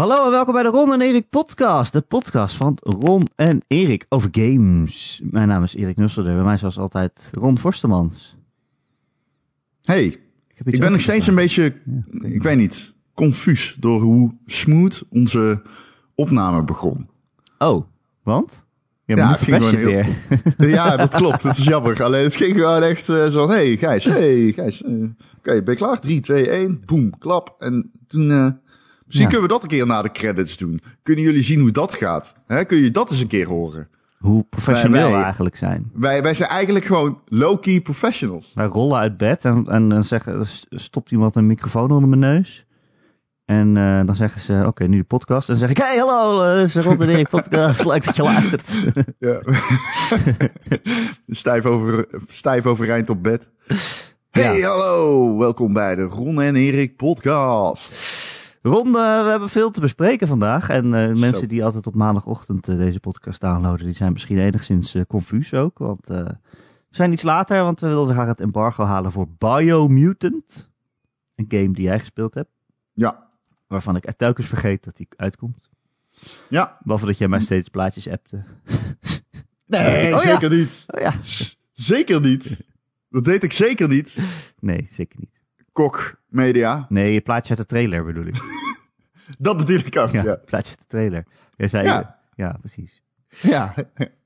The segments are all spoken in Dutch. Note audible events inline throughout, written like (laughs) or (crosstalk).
Hallo en welkom bij de Ron en Erik podcast. De podcast van Ron en Erik over games. Mijn naam is Erik Nusselder. Bij mij zoals altijd Ron Forstemans. Hey, Ik, ben nog steeds een beetje, ik weet niet, confuus door hoe smooth onze opname begon. Oh, want? Ja, het ging gewoon weer. Ja, dat (laughs) klopt. Het is jammer. Alleen het ging gewoon echt eh, zo hey Gijs, hey Gijs. eh, Oké, ben je klaar? 3, 2, 1, boem, klap. En toen, eh, misschien Ja. kunnen we dat een keer na de credits doen. Kunnen jullie zien hoe dat gaat? Kun je dat eens een keer horen? Hoe professioneel Wij- eigenlijk zijn. Wij, wij zijn eigenlijk gewoon low-key professionals. Wij rollen uit bed en, en dan zeggen, stopt iemand een microfoon onder mijn neus. En eh, dan zeggen ze, oké, nu de podcast. En dan zeg ik, hey, hallo, eh, dit is Ron en Erik podcast. Leuk dat je luistert. (laughs) Ja. (laughs) stijf, over, stijf overeind op bed. Hey, Ja. hallo. Welkom bij de Ron en Erik podcast. Ron, eh, we hebben veel te bespreken vandaag. En eh, mensen die altijd op maandagochtend eh, deze podcast downloaden, die zijn misschien enigszins eh confuus ook. Want we zijn iets later, want we wilden graag het embargo halen voor Biomutant. Een game die jij gespeeld hebt, Ja. waarvan ik telkens vergeet dat die uitkomt. Ja. Behalve dat jij mij steeds plaatjes appte. (laughs) Nee, Oh ja. zeker niet. Oh ja. Zeker niet. Dat deed ik zeker niet. Nee, zeker niet. Kok Media. Nee, je plaatje uit de trailer bedoel ik. (laughs) Dat bedoel ik ook. Ja, Ja. plaatje uit de trailer. Jij zei, Ja. ja, precies. Ja.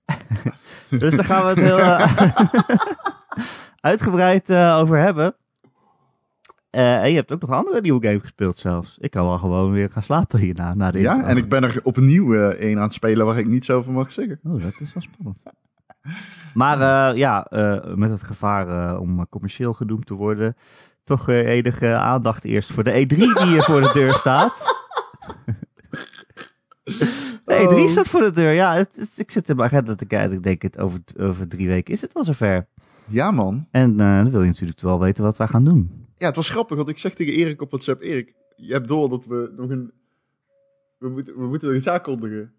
(laughs) Dus daar gaan we het heel eh, (laughs) uitgebreid eh, over hebben. Eh, en je hebt ook nog een andere nieuwe game gespeeld zelfs. Ik kan wel gewoon weer gaan slapen hierna. Na de ja. intro. En ik ben er opnieuw een aan het spelen waar ik niets over mag zeggen. Oh, dat is wel spannend. Maar ja, met het gevaar om commercieel gedoemd te worden... toch eh, enige aandacht eerst voor de E3 die hier voor de deur staat. De E3 Oh. staat voor de deur. Ja, het, het- ik zit in mijn agenda te kijken. Ik denk het over, over drie weken is het al zover. Ja, man. En eh, dan wil je natuurlijk wel weten wat wij gaan doen. Ja, het was grappig, want ik zeg tegen Erik op WhatsApp... Erik, je hebt door dat we nog een... We moeten, we moeten nog iets aankondigen.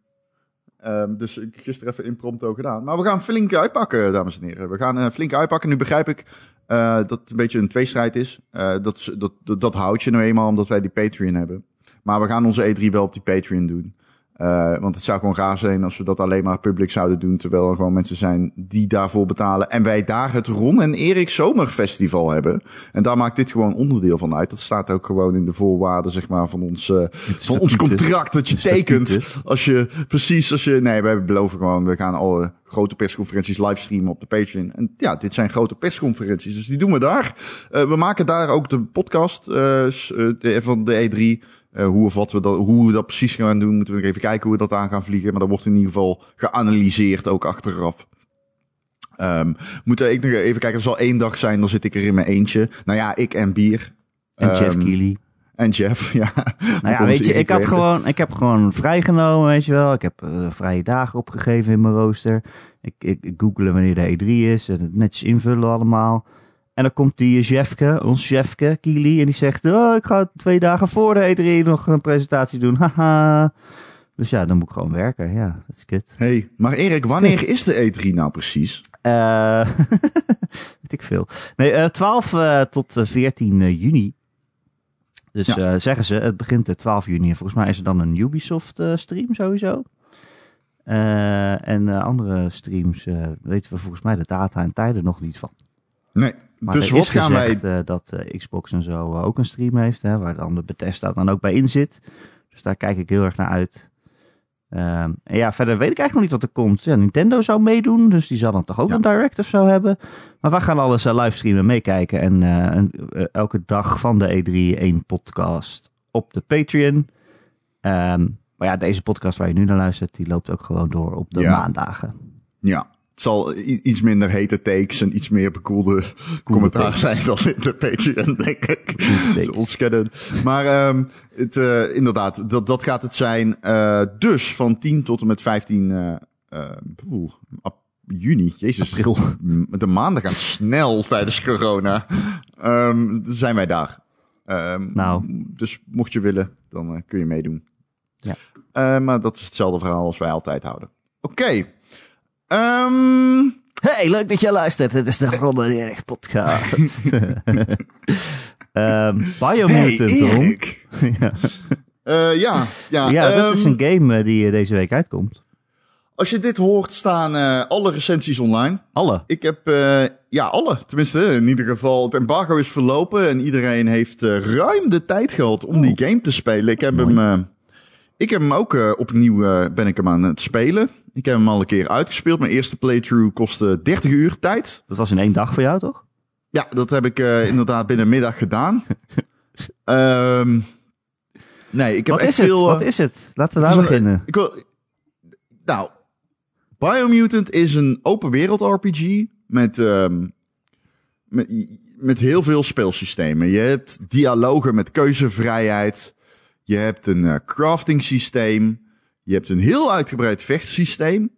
Ehm, dus ik gisteren even impromptu gedaan. Maar we gaan flink uitpakken, dames en heren. We gaan eh, flink uitpakken. Nu begrijp ik eh, dat het een beetje een tweestrijd is. Eh, dat, dat, dat, dat houdt je nou eenmaal omdat wij die Patreon hebben. Maar we gaan onze E3 wel op die Patreon doen. Eh, want het zou gewoon raar zijn als we dat alleen maar public zouden doen. Terwijl er gewoon mensen zijn die daarvoor betalen. En wij daar het Ron en Erik Zomerfestival hebben. En daar maakt dit gewoon onderdeel van uit. Dat staat ook gewoon in de voorwaarden zeg maar, van, ons, eh, (laughs) van ons contract dat je tekent. Als je precies, als je. Nee, wij beloven gewoon. We gaan alle grote persconferenties livestreamen op de Patreon. En ja, dit zijn grote persconferenties. Dus die doen we daar. Eh, we maken daar ook de podcast van de E3. Eh, hoe of wat we dat, hoe we dat precies gaan doen, moeten we nog even kijken hoe we dat aan gaan vliegen. Maar dat wordt in ieder geval geanalyseerd ook achteraf. Ehm moeten ik nog even kijken. Er zal één dag zijn, dan zit ik er in mijn eentje. Nou ja, ik en bier. En Jeff Ehm, Keighley. En Jeff, (laughs) ja. Nou ja, weet je, ik had gewoon, ik heb gewoon vrijgenomen, weet je wel. Ik heb eh, vrije dagen opgegeven in mijn rooster. Ik, ik, ik googelen wanneer de E3 is en het netjes invullen allemaal. En dan komt die Jeffke, ons Jeffke, Kili, en die zegt, oh, ik ga twee dagen voor de E3 nog een presentatie doen, (laughs) haha. Dus ja, dan moet ik gewoon werken, ja, dat is kut. Hey, maar Erik, wanneer (laughs) is de E3 nou precies? Eh (laughs) weet ik veel. Nee, eh 12 eh, tot eh, 14 eh, juni. Dus Ja. zeggen ze, het begint de 12 juni. En volgens mij is er dan een Ubisoft stream sowieso. En andere streams weten we volgens mij de data en tijden nog niet van. Nee, Maar dus wat wij... eh, dat eh, Xbox en zo eh, ook een stream heeft, hè, waar dan de Bethesda dan ook bij in zit. Dus daar kijk ik heel erg naar uit. Ehm, en ja, verder weet ik eigenlijk nog niet wat er komt. Ja, Nintendo zou meedoen, dus die zal dan toch ook Ja. een direct of zo hebben. Maar wij gaan alles eh, livestreamen, meekijken. En elke dag van de E3 één podcast op de Patreon. Ehm, maar ja, deze podcast waar je nu naar luistert, die loopt ook gewoon door op de Ja. maandagen. Ja, het zal iets minder hete takes en iets meer bekoelde commentaar takes. zijn dan in de Patreon, (laughs) denk ik. Ontscannen. Maar ehm het, eh, inderdaad, dat, dat gaat het zijn. Eh, dus van 10 tot en met 15 eh, eh, juni. Jezus, April. De maanden gaan snel tijdens corona. Ehm, zijn wij daar. Ehm, Nou. Dus mocht je willen, dan kun je meedoen. Ja. Maar dat is hetzelfde verhaal als wij altijd houden. Oké. Ehm, Hey, leuk dat je luistert. Dit is de Ron en Erik podcast. (laughs) (laughs) Ehm hey, Biomutant, (laughs) ja. Eh, ja, ja. Ja, dat is ehm, een game eh, die eh, deze week uitkomt. Als je dit hoort, staan eh, alle recensies online. Alle. Ik heb, eh, ja, alle. Tenminste, in ieder geval, het embargo is verlopen en iedereen heeft eh, ruim de tijd gehad om Oh. die game te spelen. Ik heb Mooi. hem, eh, ik heb hem ook eh, opnieuw, eh, ben ik hem aan het spelen. Ik heb hem al een keer uitgespeeld. Mijn eerste playthrough kostte 30 uur tijd. Dat was in één dag voor jou, toch? Ja, dat heb ik eh, inderdaad binnen middag gedaan. (laughs) Ehm, nee, ik heb Wat echt is het? veel... eh, Wat is het? Laten we het daar een- beginnen. Ik wil, nou, Biomutant is een open wereld RPG met, ehm, met, met heel veel speelsystemen. Je hebt dialogen met keuzevrijheid. Je hebt een eh, crafting systeem. Je hebt een heel uitgebreid vechtsysteem.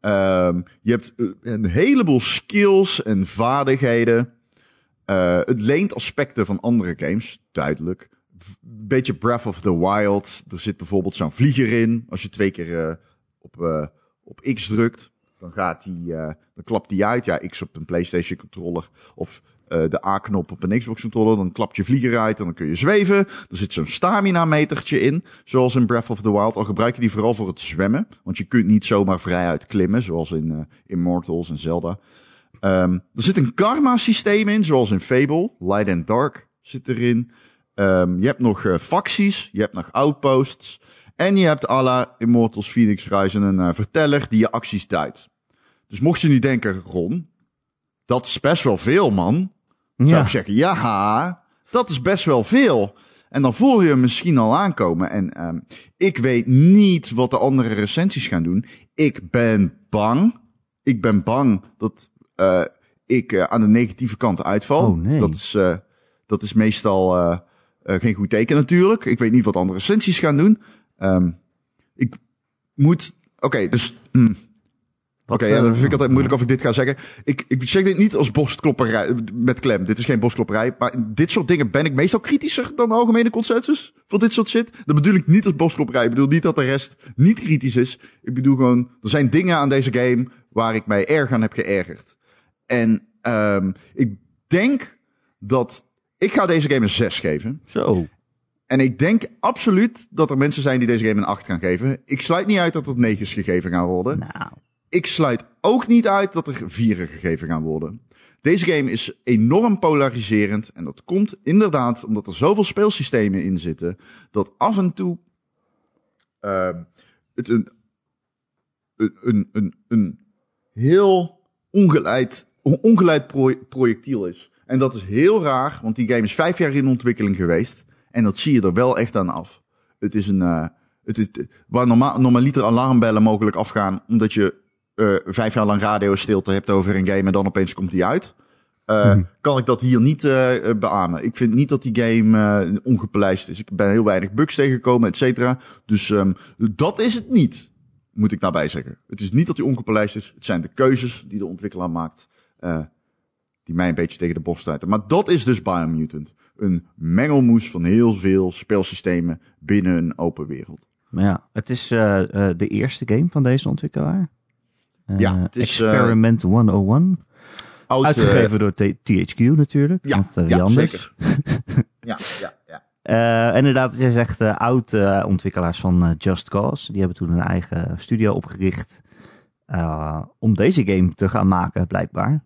Ehm, je hebt eh, een heleboel skills en vaardigheden. Eh, het leent aspecten van andere games, duidelijk. V- beetje Breath of the Wild. Er zit bijvoorbeeld zo'n vlieger in. Als je twee keer eh, op, op X drukt, dan gaat die, dan klapt die uit. Ja, X op een PlayStation controller of eh, de A-knop op een Xbox controller. Dan klapt je vlieger uit en dan kun je zweven. Er zit zo'n stamina metertje in, zoals in Breath of the Wild. Al gebruik je die vooral voor het zwemmen, want je kunt niet zomaar vrijuit klimmen, zoals in eh, Immortals en Zelda. Ehm, er zit een karma systeem in, zoals in Fable. Light and Dark zit erin. Ehm, je hebt nog eh, facties, je hebt nog outposts. En je hebt à la Immortals Phoenix Rising een verteller die je acties duidt. Dus mocht je nu denken, Ron, dat is best wel veel, man. Zou Ja. ik zeggen, ja, dat is best wel veel. En dan voel je hem misschien al aankomen. En ehm, ik weet niet wat de andere recensies gaan doen. Ik ben bang. Ik ben bang dat eh, ik eh, aan de negatieve kant uitval. Oh, nee. Dat is, eh, dat is meestal geen goed teken natuurlijk. Ik weet niet wat andere recensies gaan doen. Ehm, ik moet... Oké, dus... hmm, Oké, ja, eh, dan vind ik altijd moeilijk of ik dit ga zeggen. Ik, ik zeg dit niet als borstklopperij, met klem. Dit is geen borstklopperij. Maar dit soort dingen ben ik meestal kritischer dan de algemene consensus. Voor dit soort shit. Dat bedoel ik niet als borstklopperij. Ik bedoel niet dat de rest niet kritisch is. Ik bedoel gewoon, er zijn dingen aan deze game waar ik mij erg aan heb geërgerd. En ehm ik denk dat... Ik ga deze game een 6 geven. Zo. En ik denk absoluut dat er mensen zijn die deze game een 8 gaan geven. Ik sluit niet uit dat er 9's gegeven gaan worden. Nou. Ik sluit ook niet uit dat er vieren gegeven gaan worden. Deze game is enorm polariserend. En dat komt inderdaad omdat er zoveel speelsystemen in zitten. Dat af en toe ehm, het een, een, een, een, heel ongeleid, on- ongeleid pro- projectiel is. En dat is heel raar, want die game is vijf jaar in ontwikkeling geweest. En dat zie je er wel echt aan af. Het is een. eh, het is, waar normaal, normaliter alarmbellen mogelijk afgaan. omdat je eh, vijf jaar lang radiostilte hebt over een game. en dan opeens komt die uit. eh, Kan ik dat hier niet eh, beamen. Ik vind niet dat die game eh, ongepolijst is. Ik ben heel weinig bugs tegengekomen, et cetera. Dus ehm, dat is het niet, moet ik daarbij zeggen. Het is niet dat die ongepolijst is. Het zijn de keuzes die de ontwikkelaar maakt. eh, die mij een beetje tegen de borst stuiten. Maar dat is dus Biomutant. Een mengelmoes van heel veel speelsystemen binnen een open wereld. Maar ja, het is eh, eh, de eerste game van deze ontwikkelaar. Eh, Ja, het is, eh, Experiment 101. Oud, eh, Uitgegeven door T- THQ natuurlijk. ja, want, eh, ja, zeker. (laughs) ja, ja, ja. Eh, inderdaad, je zegt eh oud eh, ontwikkelaars van eh, Just Cause. Die hebben toen een eigen studio opgericht. eh, om deze game te gaan maken, blijkbaar.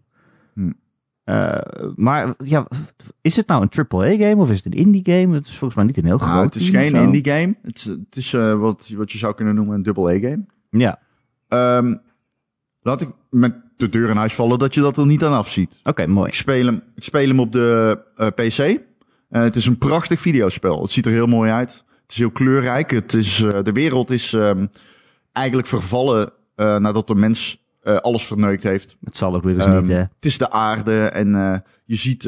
Hm. Eh, maar ja, is het nou een AAA-game of is het een indie-game? Het is volgens mij niet een heel groot Nou, het is geen zo. indie game. Het is, het is eh, wat, wat je zou kunnen noemen een double A game. Ja, Ehm, laat ik met de deur in huis vallen dat je dat er niet aan afziet. oké, mooi. Ik speel hem, ik speel hem op de eh, PC. Eh, het is een prachtig videospel. Het ziet er heel mooi uit. Het is heel kleurrijk. Het is, eh, de wereld is ehm, eigenlijk vervallen nadat de mens alles verneukt heeft. Het zal ook weer eens Ehm, niet, hè. Het is de aarde en je ziet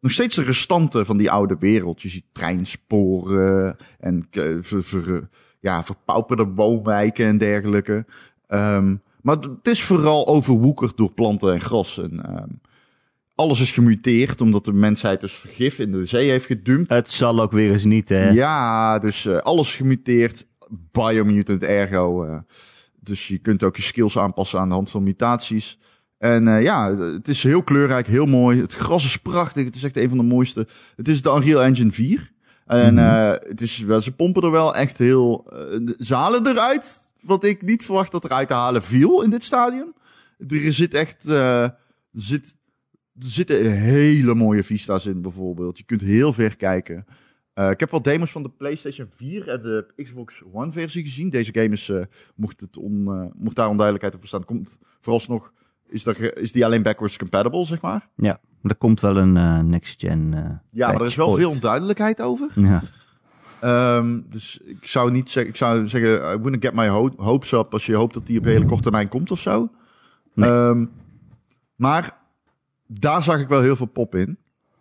nog steeds de restanten van die oude wereld. Je ziet treinsporen en ver, ver- ja, verpauperde woonwijken en dergelijke. Ehm, maar het is vooral overwoekerd door planten en gras. En, ehm, alles is gemuteerd omdat de mensheid dus vergif in de zee heeft gedumpt. Het zal ook weer eens niet, hè. Ja, dus eh, alles gemuteerd. Biomutant ergo. eh, dus je kunt ook je skills aanpassen aan de hand van mutaties. En eh, ja, het is heel kleurrijk, heel mooi. Het gras is prachtig. Het is echt een van de mooiste. Het is de Unreal Engine 4. En Mhm. het is, wel- ze pompen er wel echt heel... ze halen eruit wat ik niet verwacht dat eruit te halen viel in dit stadium. Er zit echt... eh, zit, er zitten hele mooie vista's in bijvoorbeeld. Je kunt heel ver kijken. Eh, ik heb wel demos van de PlayStation 4 en de Xbox One versie gezien. Deze game is, eh, mocht, het on, eh, mocht daar onduidelijkheid over bestaan, komt vooralsnog is, dat, is die alleen backwards compatible, zeg maar. Ja, maar er komt wel een next-gen. Ja, maar er is wel ooit. veel onduidelijkheid over. Ja. Ehm, dus ik zou niet zeggen, ik zou zeggen, I wouldn't get my ho- hopes up als je hoopt dat die op hele korte termijn komt of zo. Nee. Ehm, maar daar zag ik wel heel veel pop in.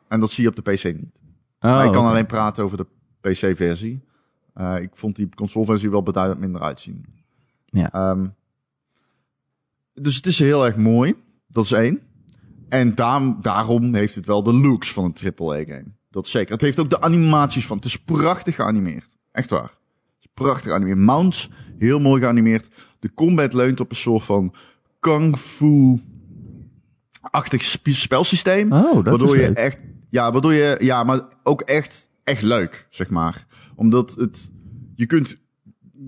En dat zie je op de PC niet. Oh, ik kan alleen praten over de PC-versie. Eh, ik vond die console-versie wel beduidend minder uitzien. Ja. Ehm, dus het is heel erg mooi. Dat is één. En daarom, daarom heeft het wel de looks van een AAA-game. Dat zeker. Het heeft ook de animaties van. Het is prachtig geanimeerd. Echt waar. Het is prachtig geanimeerd. Mounts, heel mooi geanimeerd. De combat leunt op een soort van kung fu-achtig sp- spelsysteem. Oh, dat waardoor is je leuk. echt, ja, waardoor je, ja, maar ook echt, echt leuk, zeg maar. Omdat het, je kunt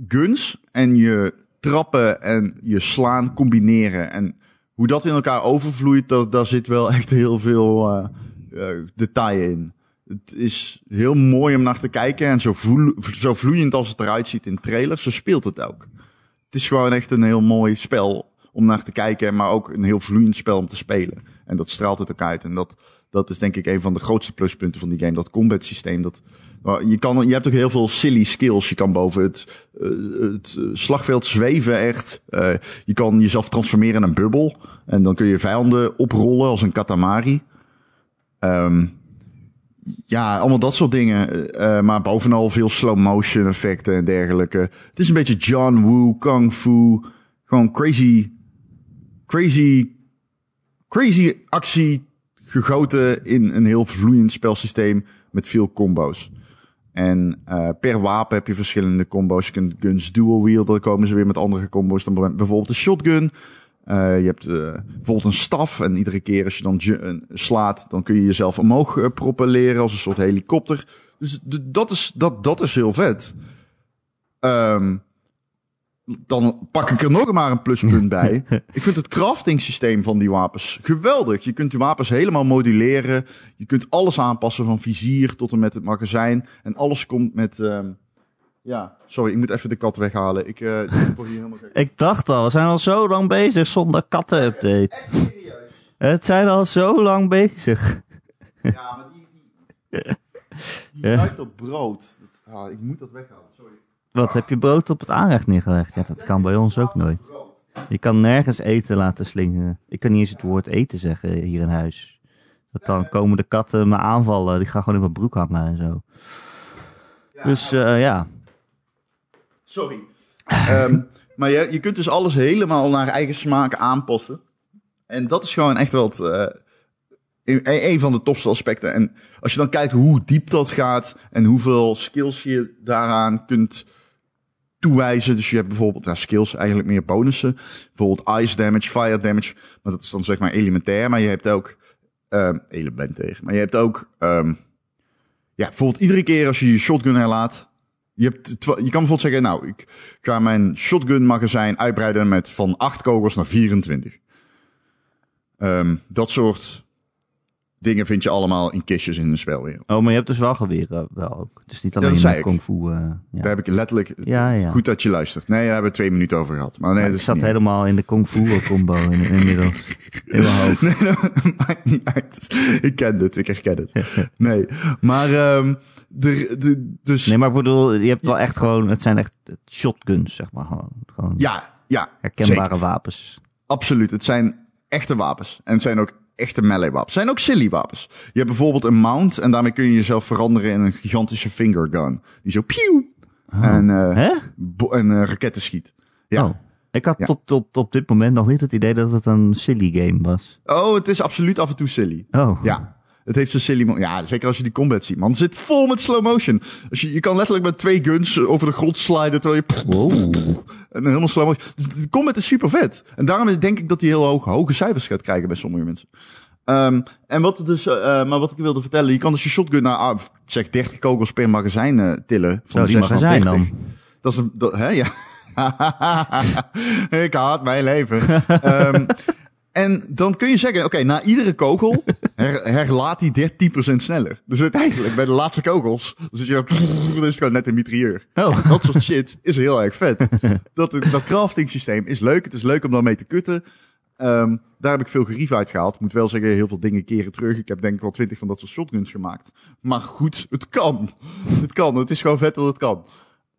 guns en je trappen en je slaan combineren. En hoe dat in elkaar overvloeit, daar, daar zit wel echt heel veel eh, detail in. Het is heel mooi om naar te kijken en zo, zo vloeiend als het eruit ziet in trailers, zo speelt het ook. Het is gewoon echt een heel mooi spel om naar te kijken, maar ook een heel vloeiend spel om te spelen. En dat straalt het ook uit. En dat, dat is denk ik een van de grootste pluspunten van die game. Dat combat systeem. Dat, je, kan, je hebt ook heel veel silly skills. Je kan boven het, eh, het eh, slagveld zweven echt. Eh, je kan jezelf transformeren in een bubbel. En dan kun je vijanden oprollen als een katamari. Ehm, ja, allemaal dat soort dingen. Eh, maar bovenal veel slow motion effecten en dergelijke. Het is een beetje John Woo, Kung Fu. Gewoon crazy, crazy, crazy actie gegoten in een heel vloeiend spelsysteem met veel combo's. En eh, per wapen heb je verschillende combo's. Je kunt guns dual wield, dan komen ze weer met andere combo's dan bijvoorbeeld de shotgun. Eh, je hebt eh, bijvoorbeeld een staf en iedere keer als je dan slaat, dan kun je jezelf omhoog eh, propelleren als een soort helikopter. Dus dat is, dat, dat is heel vet. Ehm, dan pak ik er nog maar een pluspunt bij. (laughs) Ik vind het crafting systeem van die wapens geweldig. Je kunt die wapens helemaal moduleren. Je kunt alles aanpassen van vizier tot en met het magazijn. En alles komt met... ehm, ja, sorry, ik moet even de kat weghalen. Ik, eh, ik word hier helemaal gek. Ik dacht al, we zijn al zo lang bezig zonder katten-update. Het zijn al zo lang bezig. Ja, maar die... die, die ruikt dat brood. Dat, ah, ik moet dat weghalen, sorry. Wat, heb je brood op het aanrecht neergelegd? Ja, dat kan bij ons ook nooit. Je kan nergens eten laten slingeren. Ik kan niet eens het woord eten zeggen hier in huis. Dat dan komen de katten me aanvallen. Die gaan gewoon in mijn broek hangen en zo. Dus eh, ja. Sorry. Ehm, maar je, je kunt dus alles helemaal naar eigen smaak aanpassen. En dat is gewoon echt wel eh, een, van de tofste aspecten. En als je dan kijkt hoe diep dat gaat en hoeveel skills je daaraan kunt toewijzen. Dus je hebt bijvoorbeeld ja, skills, eigenlijk meer bonussen. Bijvoorbeeld ice damage, fire damage. Maar dat is dan zeg maar elementair. Maar je hebt ook ehm elementair. Maar je hebt ook ehm, ja, bijvoorbeeld iedere keer als je je shotgun herlaat. Je, hebt je kan bijvoorbeeld zeggen, nou, ik ga mijn shotgun magazijn uitbreiden met van 8 kogels naar 24. Ehm, dat soort dingen vind je allemaal in kistjes in de spelwereld. Oh, maar je hebt dus wel geweren wel ook. Het is niet alleen ik. kung fu. eh, ja. Daar heb ik letterlijk... Ja, ja. Goed dat je luistert. Nee, daar hebben we twee minuten over gehad. Maar nee, Maar dat ik zat niet helemaal in de kung fu (laughs) combo in, inmiddels. In mijn hoofd. (laughs) Nee, dat maakt niet uit. Ik ken het, ik herken het. (laughs) Nee, maar ehm de, de, dus... Nee, maar ik bedoel, je hebt wel echt gewoon, het zijn echt shotguns, zeg maar. Gewoon, gewoon Ja, ja, herkenbare zeker. wapens. Absoluut. Het zijn echte wapens. En het zijn ook echte melee wapens. Zijn ook silly wapens. Je hebt bijvoorbeeld een mount en daarmee kun je jezelf veranderen in een gigantische finger gun. Die zo pieuw en, eh, Hè? bo- en eh, raketten schiet. Ja. Oh. Ik had Ja. tot, tot op dit moment nog niet het idee dat het een silly game was. Oh, het is absoluut af en toe silly. Oh. Ja. Het heeft zo'n silly... Ja, zeker als je die combat ziet, man. Het zit vol met slow motion. Als je, je kan letterlijk met twee guns over de grond sliden terwijl je... Wow. En helemaal slow motion. Dus de combat is super vet. En daarom is, denk ik dat hij heel hoog, hoge cijfers gaat krijgen bij sommige mensen. Ehm, en wat, dus, eh, maar wat ik wilde vertellen, je kan dus je shotgun naar ah, zeg 30 kogels per magazijn eh, tillen. Zo, Van die 6 naar magazijn 30. dan. Dat is een, dat, hè, ja. (laughs) ik haat mijn leven. (laughs) Ehm, en dan kun je zeggen, oké, na iedere kogel (laughs) her, herlaat hij 13% sneller. Dus uiteindelijk, bij de laatste kogels, dan zit je, (laughs) dan is het gewoon net een mitrailleur. Oh. Dat soort shit is heel erg vet. (laughs) Dat, dat crafting systeem is leuk. Het is leuk om daarmee te kutten. Ehm, daar heb ik veel gerief uit gehaald. Ik moet wel zeggen, heel veel dingen keren terug. Ik heb denk ik wel twintig van dat soort shotguns gemaakt. Maar goed, het kan. Het kan. Het is gewoon vet dat het kan.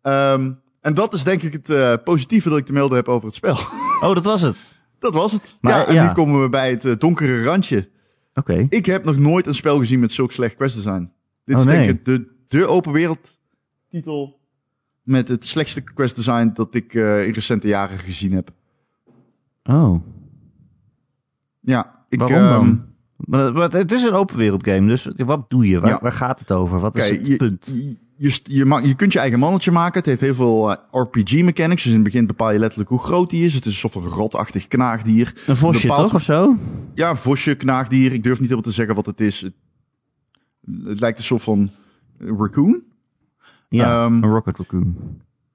Ehm, en dat is denk ik het eh, positieve dat ik te melden heb over het spel. Oh, dat was het. Dat was het. Maar, ja, en ja. nu komen we bij het eh, donkere randje. Oké. Ik heb nog nooit een spel gezien met zulk slecht quest design. Dit Oh, is denk nee. ik de, de open wereld titel met het slechtste quest design dat ik eh, in recente jaren gezien heb. Oh, Ja, ik, waarom ehm, dan? Maar, het is een open wereld game, dus wat doe je? Waar, Ja. waar gaat het over? Wat is het je, punt? Je, je, je, je kunt je eigen mannetje maken. Het heeft heel veel eh, RPG mechanics. Dus in het begin bepaal je letterlijk hoe groot die is. Het is een soort van rotachtig knaagdier. Een vosje toch, of zo? Ja, een vosje, knaagdier. Ik durf niet helemaal te zeggen wat het is. Het, het lijkt een soort van raccoon. Ja, Ehm, een Rocket Raccoon.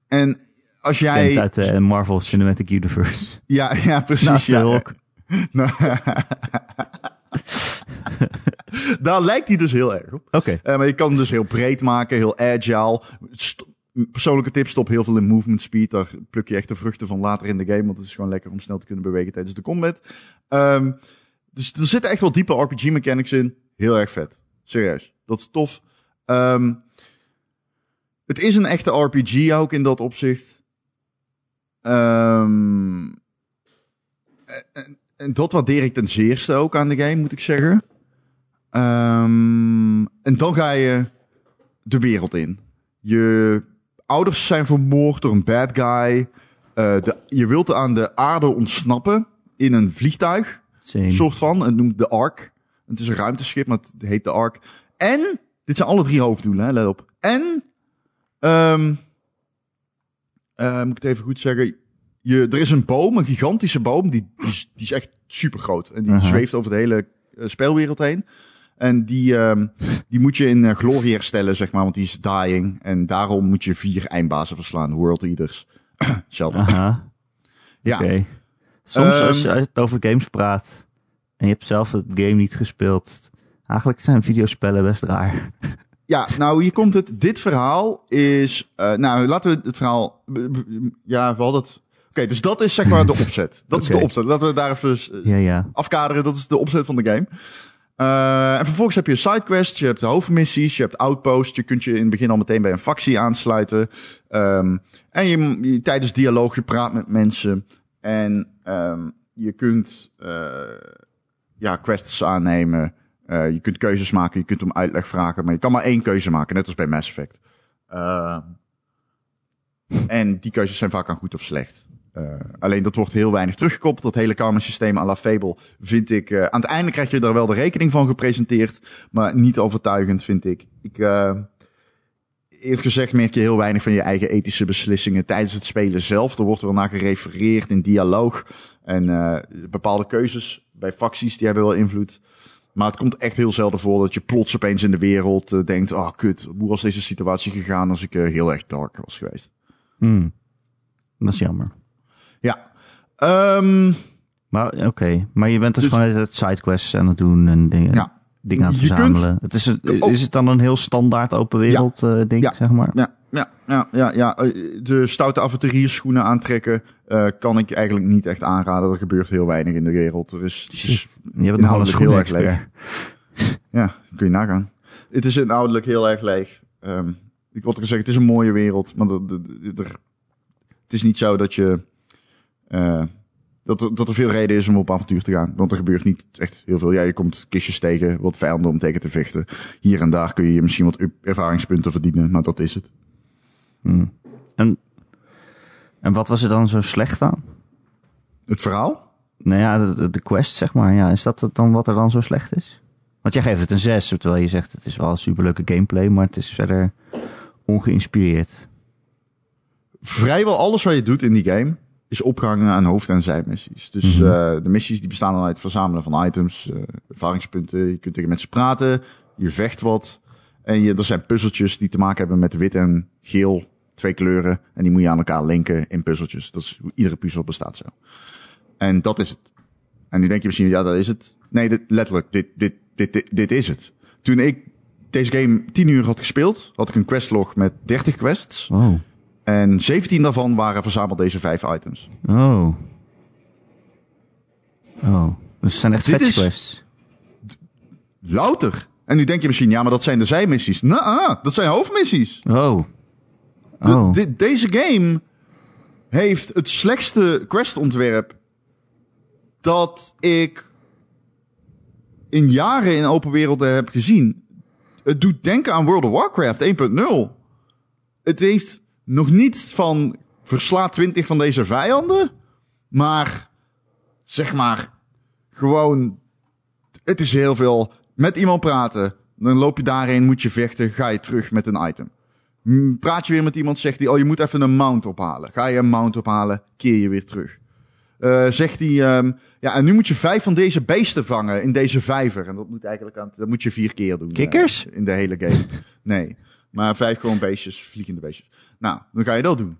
En als jij... Kent uit de Marvel Cinematic Universe. Ja, ja, precies. Naast de ja. Hulk. (laughs) (laughs) Daar lijkt hij dus heel erg op. Oké. Eh, maar je kan hem dus heel breed maken, heel agile. St- persoonlijke tip, stop heel veel in movement speed. Daar pluk je echt de vruchten van later in de game. Want het is gewoon lekker om snel te kunnen bewegen tijdens de combat. Ehm, dus er zitten echt wel diepe RPG mechanics in. Heel erg vet. Serieus. Dat is tof. Ehm, het is een echte RPG ook in dat opzicht. Ehm, en, en dat waardeer ik ten zeerste ook aan de game, moet ik zeggen. Ehm, en dan ga je de wereld in. Je ouders zijn vermoord door een bad guy. Eh, de, je wilt aan de aarde ontsnappen in een vliegtuig. Same. soort van. Het noemt de Ark. Het is een ruimteschip, maar het heet de Ark. En, dit zijn alle drie hoofddoelen, hè, let op. En, ehm eh, moet ik het even goed zeggen. Je, er is een boom, een gigantische boom, die, die, is, die is echt super groot. En die zweeft over de hele eh, speelwereld heen. En die, ehm, die moet je in eh, glorie herstellen, zeg maar, want die is dying. En daarom moet je vier eindbazen verslaan, World Eaters. (clears throat) Aha. Ja. Soms Ehm, als je het over games praat en je hebt zelf het game niet gespeeld. Eigenlijk zijn videospellen best raar. (laughs) Ja, nou hier komt het. Dit verhaal is. eh, nou, laten we het verhaal. Ja, we hadden het. Oké, dus dat is zeg maar de (laughs) opzet. Dat is de opzet. Laten we daar even eh, Ja, ja. afkaderen. Dat is de opzet van de game. Eh, en vervolgens heb je sidequests, je hebt de hoofdmissies, je hebt outposts. Je kunt je in het begin al meteen bij een factie aansluiten. Ehm, en je, je- tijdens dialoog, je praat met mensen. En ehm, je kunt eh, ja, quests aannemen. Je kunt keuzes maken, je kunt om uitleg vragen. Maar je kan maar één keuze maken, net als bij Mass Effect. Ehm, en die keuzes zijn vaak aan goed of slecht. Eh, alleen dat wordt heel weinig teruggekoppeld. Dat hele karma-systeem à la Fable vind ik... eh, aan het einde krijg je daar wel de rekening van gepresenteerd. Maar niet overtuigend, vind ik. Ik... eh, Eerlijk gezegd merk je heel weinig van je eigen ethische beslissingen tijdens het spelen zelf. Er wordt wel naar gerefereerd in dialoog. En eh, bepaalde keuzes bij facties, die hebben wel invloed. Maar het komt echt heel zelden voor dat je plots opeens in de wereld denkt... Ah, kut, hoe was deze situatie gegaan als ik heel erg dark was geweest? Hmm. Dat is jammer. Ja. Ehm, Maar oké, maar je bent dus, Dus- gewoon het sidequests aan het doen en dingen, Ja. dingen aan het kunt- verzamelen. Het is, Oh. is het dan een heel standaard open wereld eh, ding, Ja. zeg maar? ja, ja, ja, ja, ja. Eh, De stoute avonturiersschoenen aantrekken eh, kan ik eigenlijk niet echt aanraden. Er gebeurt heel weinig in de wereld. Er is, het. Je een inhoudelijk heel erg schoenen-expert. Ja, kun je nagaan. Het is inhoudelijk heel erg leeg. Ehm, ik wil zeggen, het is een mooie wereld, maar er, er- er- het is niet zo dat je eh, dat, er, dat er veel reden is om op avontuur te gaan. Want er gebeurt niet echt heel veel. Ja, je komt kistjes tegen, wat vijanden om tegen te vechten. Hier en daar kun je misschien wat ervaringspunten verdienen, maar dat is het. Hmm. En, en wat was er dan zo slecht aan? Het verhaal? Nou ja, de, quest, zeg maar. Ja, is dat dan wat er dan zo slecht is? Want jij geeft het een 6, terwijl je zegt het is wel superleuke gameplay, maar het is verder ongeïnspireerd. Vrijwel alles wat je doet in die game is opgehangen aan hoofd- en zijmissies. Dus eh, de missies die bestaan dan uit het verzamelen van items, eh, ervaringspunten. Je kunt tegen mensen praten, je vecht wat. En je, er zijn puzzeltjes die te maken hebben met wit en geel, twee kleuren. En die moet je aan elkaar linken in puzzeltjes. Dat is hoe iedere puzzel bestaat zo. En dat is het. En nu denk je misschien, ja, dat is het. Nee, dit, letterlijk, dit, dit, dit, dit, dit is het. Toen ik deze game 10 uur had gespeeld, had ik een questlog met 30 quests. Oh. En 17 daarvan waren verzameld deze vijf items. Oh. Oh. Dus het zijn echt Dit fetch quests. Louter. En nu denk je misschien, ja, maar dat zijn de zijmissies. Nou, dat zijn hoofdmissies. Oh. De- Oh. deze game heeft het slechtste questontwerp dat ik in jaren in open werelden heb gezien. Het doet denken aan World of Warcraft 1.0. Het heeft nog niet van versla 20 van deze vijanden, maar zeg maar gewoon het is heel veel met iemand praten. Dan loop je daarheen, moet je vechten, ga je terug met een item. Praat je weer met iemand, zegt hij, oh je moet even een mount ophalen. Ga je een mount ophalen, keer je weer terug. Eh, zegt hij, ehm, ja en nu moet je vijf van deze beesten vangen in deze vijver. En dat moet eigenlijk aan, dat moet je vier keer doen. eh, Kikkers? in de hele game. nee, maar vijf gewoon beestjes, vliegende beestjes. Nou, dan ga je dat doen.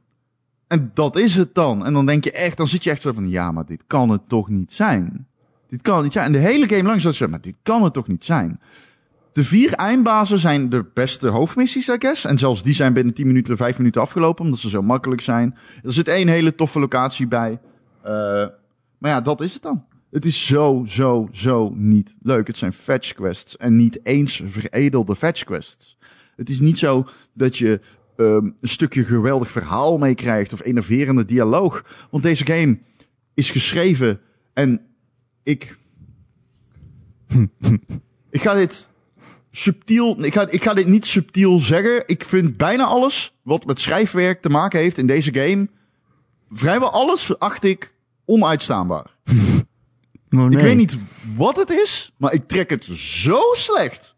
En dat is het dan. En dan denk je echt, dan zit je echt zo van, ja maar dit kan het toch niet zijn. Dit kan het niet zijn. En de hele game lang zat je, maar dit kan het toch niet zijn. De vier eindbazen zijn de beste hoofdmissies, I guess. En zelfs die zijn binnen 10 minuten, 5 minuten afgelopen, omdat ze zo makkelijk zijn. Er zit één hele toffe locatie bij. Eh, maar ja, dat is het dan. Het is zo, zo, zo niet leuk. Het zijn fetch quests en niet eens veredelde fetch quests. Het is niet zo dat je ehm, een stukje geweldig verhaal meekrijgt of enerverende dialoog. Want deze game is geschreven en ik. (laughs) ik ga dit subtiel. Ik ga, ik ga dit niet subtiel zeggen. Ik vind bijna alles wat met schrijfwerk te maken heeft in deze game. Vrijwel alles acht ik onuitstaanbaar. (laughs) Oh, nee. Ik weet niet wat het is, maar ik trek het zo slecht.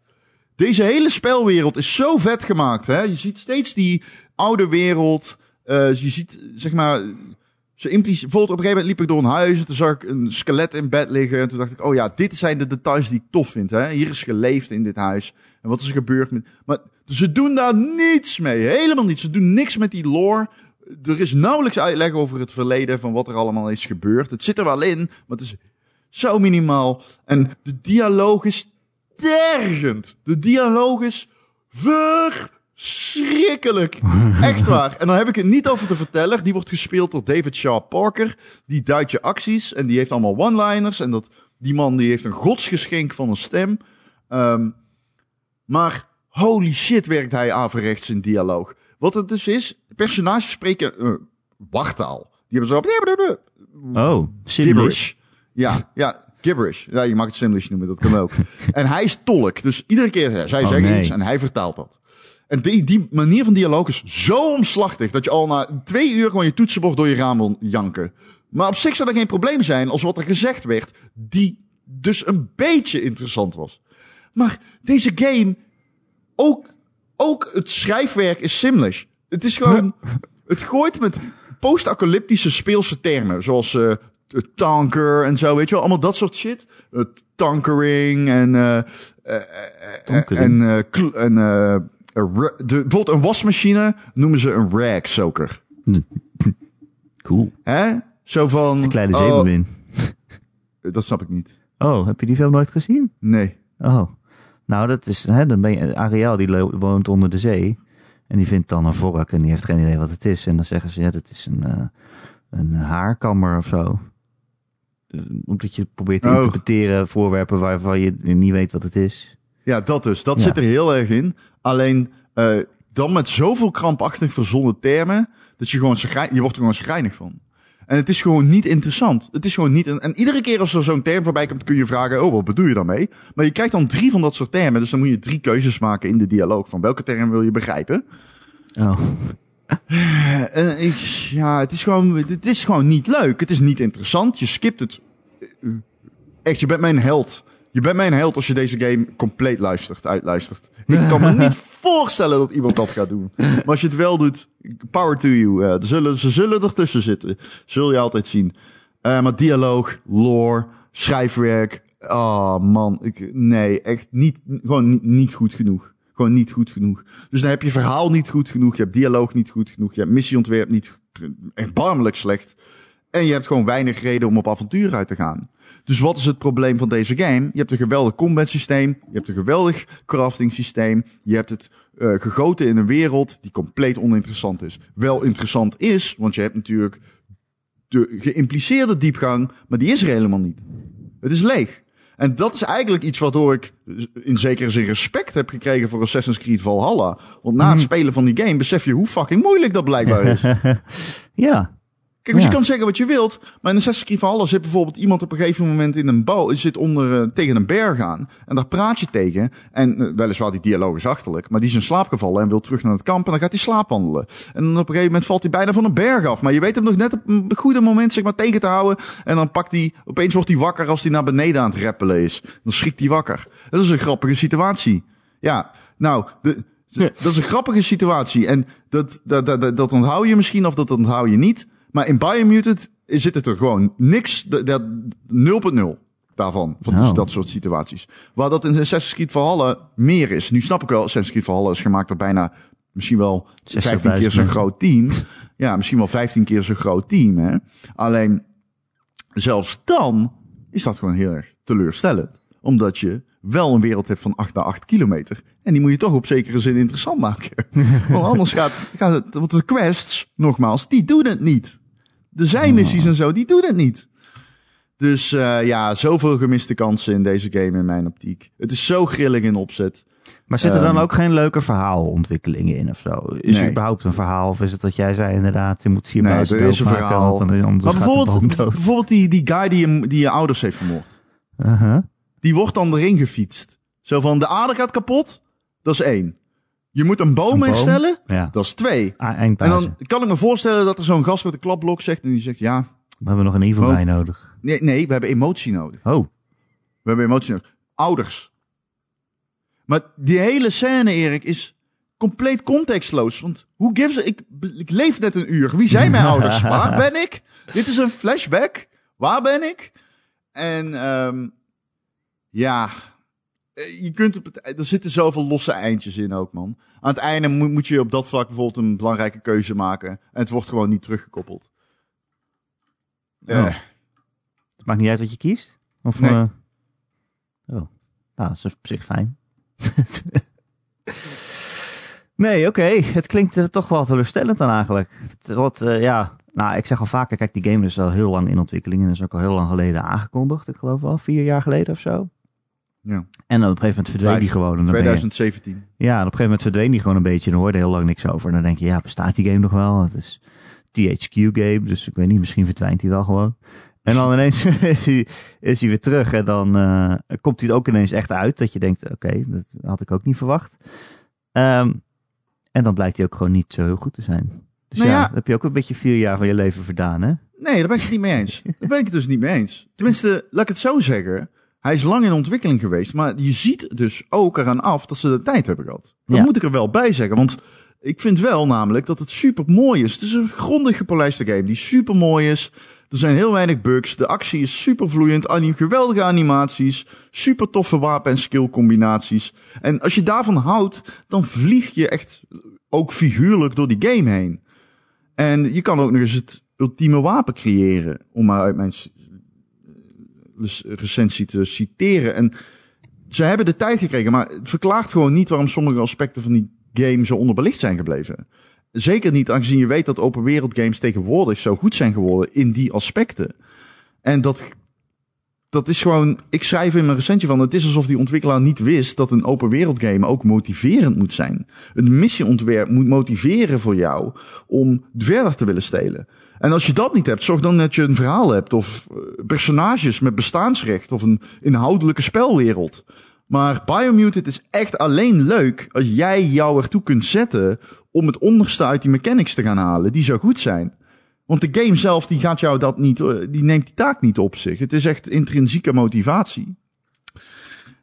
Deze hele spelwereld is zo vet gemaakt. Hè? Je ziet steeds die oude wereld. Eh, je ziet, zeg maar, ze implici- bijvoorbeeld op een gegeven moment liep ik door een huis. En toen zag ik een skelet in bed liggen. En toen dacht ik, oh ja, dit zijn de details die ik tof vind. Hè? Hier is geleefd in dit huis. En wat is er gebeurd met... Maar ze doen daar niets mee. Helemaal niets. Ze doen niks met die lore. Er is nauwelijks uitleg over het verleden van wat er allemaal is gebeurd. Het zit er wel in, maar het is zo minimaal. En de dialoog is tergend. De dialoog is verschrikkelijk. (laughs) Echt waar. En dan heb ik het niet over de verteller. Die wordt gespeeld door David Shaw Parker. Die duidt je acties en die heeft allemaal one-liners. En dat, die man die heeft een godsgeschenk van een stem. Ehm, maar holy shit werkt hij averechts in dialoog. Wat het dus is, personages spreken eh wartaal. Die hebben zo... Oh. Gibberish. Ja, ja, gibberish. Ja, je mag het Simlish noemen, dat kan ook. (laughs) en hij is tolk, dus iedere keer zij Oh, zeggen nee. iets en hij vertaalt dat. En die, die manier van dialoog is zo omslachtig dat je al na twee uur gewoon je toetsenbord door je raam wil janken. Maar op zich zou dat geen probleem zijn als wat er gezegd werd, die dus een beetje interessant was. Maar deze game, ook, ook het schrijfwerk is Simlish. Het is gewoon, (laughs) het gooit met post-apocalyptische speelse termen, zoals eh, tanker en zo, weet je wel, allemaal dat soort shit. Tankering en, eh, eh, eh, Tankering. en, en de, bijvoorbeeld een wasmachine noemen ze een rag soaker. Cool. Hè? Zo van. De kleine oh, zeemermin. dat snap ik niet. Oh, heb je die film nooit gezien? Nee. Oh. Nou, dat is, hè, dan ben je, Ariel die woont onder de zee. En die vindt dan een vork en die heeft geen idee wat het is. En dan zeggen ze, ja, dat is een, eh, een haarkammer of zo. Dus, Omdat je probeert te Oh. interpreteren voorwerpen waarvan je niet weet wat het is. Ja, dat dus. Dat Ja. zit er heel erg in. Alleen eh, dan met zoveel krampachtig verzonnen termen. Dat je gewoon je wordt er gewoon schrijnig van. En het is gewoon niet interessant. Het is gewoon niet. En iedere keer als er zo'n term voorbij komt, kun je vragen: Oh, wat bedoel je daarmee? Maar je krijgt dan drie van dat soort termen. Dus dan moet je drie keuzes maken in de dialoog. Van welke term wil je begrijpen? Oh. Eh, En ik, ja, het is, gewoon, het is gewoon niet leuk. Het is niet interessant. Je skipt het. Eh, Echt, je bent mijn held. Je bent mijn held als je deze game compleet luistert, uitluistert. Ik kan me niet (laughs) voorstellen dat iemand dat gaat doen. Maar als je het wel doet, power to you. Uh, zullen, ze zullen ertussen zitten. Zul je altijd zien. Uh, maar dialoog, lore, schrijfwerk. Oh man, ik, nee, echt niet, gewoon niet, niet goed genoeg. Gewoon niet goed genoeg. Dus dan heb je verhaal niet goed genoeg. Je hebt dialoog niet goed genoeg. Je hebt missieontwerp niet erbarmelijk slecht. En je hebt gewoon weinig reden om op avontuur uit te gaan. Dus wat is het probleem van deze game? Je hebt een geweldig combat systeem. Je hebt een geweldig crafting systeem. Je hebt het uh, gegoten in een wereld die compleet oninteressant is. Wel interessant is, want je hebt natuurlijk de geïmpliceerde diepgang, maar die is er helemaal niet. Het is leeg. En dat is eigenlijk iets waardoor ik in zekere zin respect heb gekregen voor Assassin's Creed Valhalla. Want na het mhm. spelen van die game besef je hoe fucking moeilijk dat blijkbaar is. (laughs) ja, Kijk, dus je kan zeggen wat je wilt, maar in Assassin's Creed Valhalla zit bijvoorbeeld iemand op een gegeven moment in een bouw, zit onder, uh, tegen een berg aan. En daar praat je tegen. En uh, weliswaar die dialoog is achterlijk, maar die is in slaap gevallen en wil terug naar het kamp en dan gaat hij slaapwandelen. En dan op een gegeven moment valt hij bijna van een berg af. Maar je weet hem nog net op een goede moment zeg maar tegen te houden. En dan pakt hij, opeens wordt hij wakker als hij naar beneden aan het reppelen is. Dan schrikt hij wakker. Dat is een grappige situatie. Ja, nou, de, dat is een grappige situatie. En dat, dat, dat, dat, dat onthoud je misschien of dat onthoud je niet. Maar in Biomutant zit het er gewoon niks, 0.0 daarvan, van oh. dat soort situaties. Waar dat in Assassin's Creed Valhalla meer is. Nu snap ik wel, Assassin's Creed Valhalla is gemaakt door bijna misschien wel 15 keer zo'n groot team. Ja, misschien wel 15 keer zo'n groot team. Hè? Alleen, zelfs dan is dat gewoon heel erg teleurstellend. Omdat je wel een wereld hebt van 8 bij 8 kilometer. En die moet je toch op zekere zin interessant maken. (laughs) Want anders gaat, gaat het, want de quests, nogmaals, die doen het niet. De zijmissies en zo, die doen het niet. Dus uh, ja, zoveel gemiste kansen in deze game in mijn optiek. Het is zo grillig in opzet. Maar zitten er dan ehm, ook geen leuke verhaalontwikkelingen in of zo? Is nee. er überhaupt een verhaal? Of is het dat jij zei inderdaad, je moet vier nee, er is een verhaal. maar bijvoorbeeld, bijvoorbeeld die, die guy die je, die je ouders heeft vermoord. Uh -huh. Die wordt dan erin gefietst. Zo van, de aarde gaat kapot. Dat is één. Je moet een boom, instellen. Ja. Dat is twee. Ah, en dan kan ik me voorstellen dat er zo'n gast met een klapblok zegt. En die zegt, ja... We hebben nog een evil bij nodig. Nee, nee, we hebben emotie nodig. Oh. We hebben emotie nodig. Ouders. Maar die hele scène, Erik, is compleet contextloos. Want hoe gives ik, ik leef net een uur. Wie zijn mijn (laughs) ouders? Waar ben ik? Dit is een flashback. Waar ben ik? En um, ja, eh, je kunt op het, er zitten zoveel losse eindjes in ook, man. Aan het einde moet, moet je op dat vlak bijvoorbeeld een belangrijke keuze maken. En het wordt gewoon niet teruggekoppeld. Ja. Oh. Het maakt niet uit wat je kiest? Of, nee. Uh... Oh, nou, dat is op zich fijn. (laughs) nee, oké. Het klinkt uh, toch wel teleurstellend dan eigenlijk. Wat, uh, ja, nou, ik zeg al vaker, kijk, die game is al heel lang in ontwikkeling en is ook al heel lang geleden aangekondigd. Ik geloof wel, vier jaar geleden of zo. Ja. En dan op een gegeven moment verdween die gewoon. 2017. Je, ja, op een gegeven moment verdween die gewoon een beetje en hoorde heel lang niks over. En dan denk je, ja, bestaat die game nog wel? Het is THQ game, dus ik weet niet, misschien verdwijnt hij wel gewoon. En dan ineens (laughs) is, hij, is hij weer terug en dan uh, komt hij ook ineens echt uit. Dat je denkt, oké, dat had ik ook niet verwacht. Um, en dan blijkt hij ook gewoon niet zo heel goed te zijn. Dus nou ja, ja, heb je ook een beetje vier jaar van je leven verdaan, hè? Nee, daar ben ik het niet mee eens. (laughs) daar ben ik het dus niet mee eens. Tenminste, laat ik het zo zeggen. Hij is lang in ontwikkeling geweest, maar je ziet dus ook eraan af dat ze de tijd hebben gehad. Dat moet ik er wel bij zeggen, want ik vind wel namelijk dat het super mooi is. Het is een grondig gepolijste game die super mooi is. Er zijn heel weinig bugs. De actie is super vloeiend. Anim geweldige animaties. Super toffe wapen- en skill combinaties. En als je daarvan houdt, dan vlieg je echt ook figuurlijk door die game heen. En je kan ook nog eens het ultieme wapen creëren. Om maar uit mijn recensie te citeren. En ze hebben de tijd gekregen, maar het verklaart gewoon niet waarom sommige aspecten van die game zo onderbelicht zijn gebleven. Zeker niet aangezien je weet dat open wereld games tegenwoordig zo goed zijn geworden in die aspecten. En dat, dat is gewoon, ik schrijf in mijn recensie van, het is alsof die ontwikkelaar niet wist dat een open wereld game ook motiverend moet zijn. Een missieontwerp moet motiveren voor jou om verder te willen stelen. En als je dat niet hebt, zorg dan dat je een verhaal hebt of eh, personages met bestaansrecht of een inhoudelijke spelwereld. Maar Biomutant is echt alleen leuk als jij jou ertoe kunt zetten om het onderste uit die mechanics te gaan halen, die zo goed zijn. Want de game zelf, die gaat jou dat niet, eh, die neemt die taak niet op zich. Het is echt intrinsieke motivatie.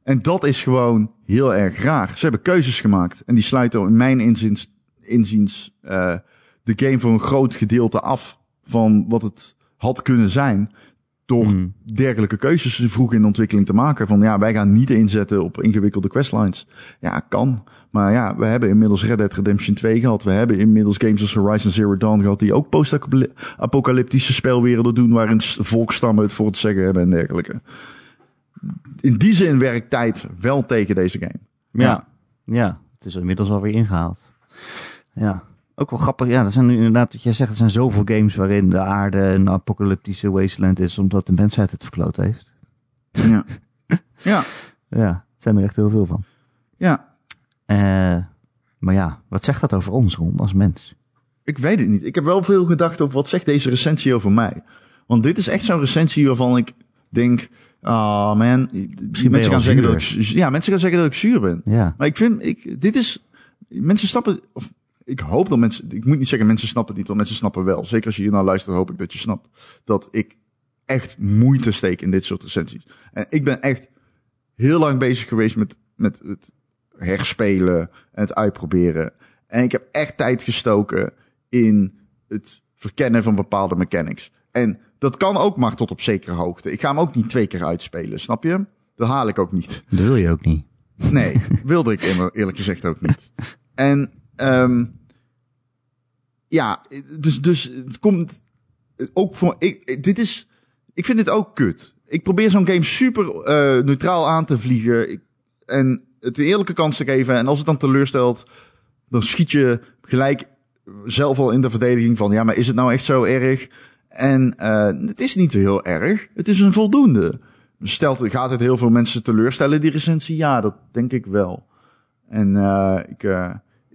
En dat is gewoon heel erg raar. Ze hebben keuzes gemaakt. En die sluiten in mijn inziens, inziens uh, de game voor een groot gedeelte af van wat het had kunnen zijn. Door Hmm. dergelijke keuzes vroeg in de ontwikkeling te maken. Van ja, wij gaan niet inzetten op ingewikkelde questlines. Ja, kan. Maar ja, we hebben inmiddels Red Dead Redemption 2 gehad. We hebben inmiddels games als Horizon Zero Dawn gehad. Die ook post-apocalyptische spelwerelden doen. Waarin volkstammen het voor het zeggen hebben en dergelijke. In die zin werkt tijd wel tegen deze game. Ja. ja, het is inmiddels alweer ingehaald. Ja, ook wel grappig. Ja, er zijn nu inderdaad, dat jij zegt, er zijn zoveel games waarin de aarde een apocalyptische wasteland is, omdat de mensheid het verkloot heeft. Ja. (laughs) ja. Ja, het zijn er echt heel veel van. Ja. Uh, maar ja, wat zegt dat over ons, Ron, als mens? Ik weet het niet. Ik heb wel veel gedacht over wat zegt deze recensie over mij. Want dit is echt zo'n recensie waarvan ik denk, ah oh man, Misschien mensen gaan zeggen dat ik, ja, mensen gaan zeggen dat ik zuur ben. Ja. Maar ik vind, ik, dit is, mensen snappen, of ik hoop dat mensen, ik moet niet zeggen mensen snappen het niet, want mensen snappen wel. Zeker als je hier naar luistert, hoop ik dat je snapt dat ik echt moeite steek in dit soort recensies. En ik ben echt heel lang bezig geweest met, met het herspelen en het uitproberen. En ik heb echt tijd gestoken in het verkennen van bepaalde mechanics. En dat kan ook maar tot op zekere hoogte. Ik ga hem ook niet twee keer uitspelen, snap je? Dat haal ik ook niet. Dat wil je ook niet. Nee, wilde ik eerlijk gezegd ook niet. (laughs) En um, ja, dus, dus het komt ook voor. Ik, dit is. Ik vind dit ook kut. Ik probeer zo'n game super uh, neutraal aan te vliegen. En het een eerlijke kans te geven. En als het dan teleurstelt, dan schiet je gelijk zelf al in de verdediging van. Ja, maar is het nou echt zo erg? En uh, het is niet heel erg. Het is een voldoende. Stelt, gaat het heel veel mensen teleurstellen, die recensie? Ja, dat denk ik wel. En uh, ik,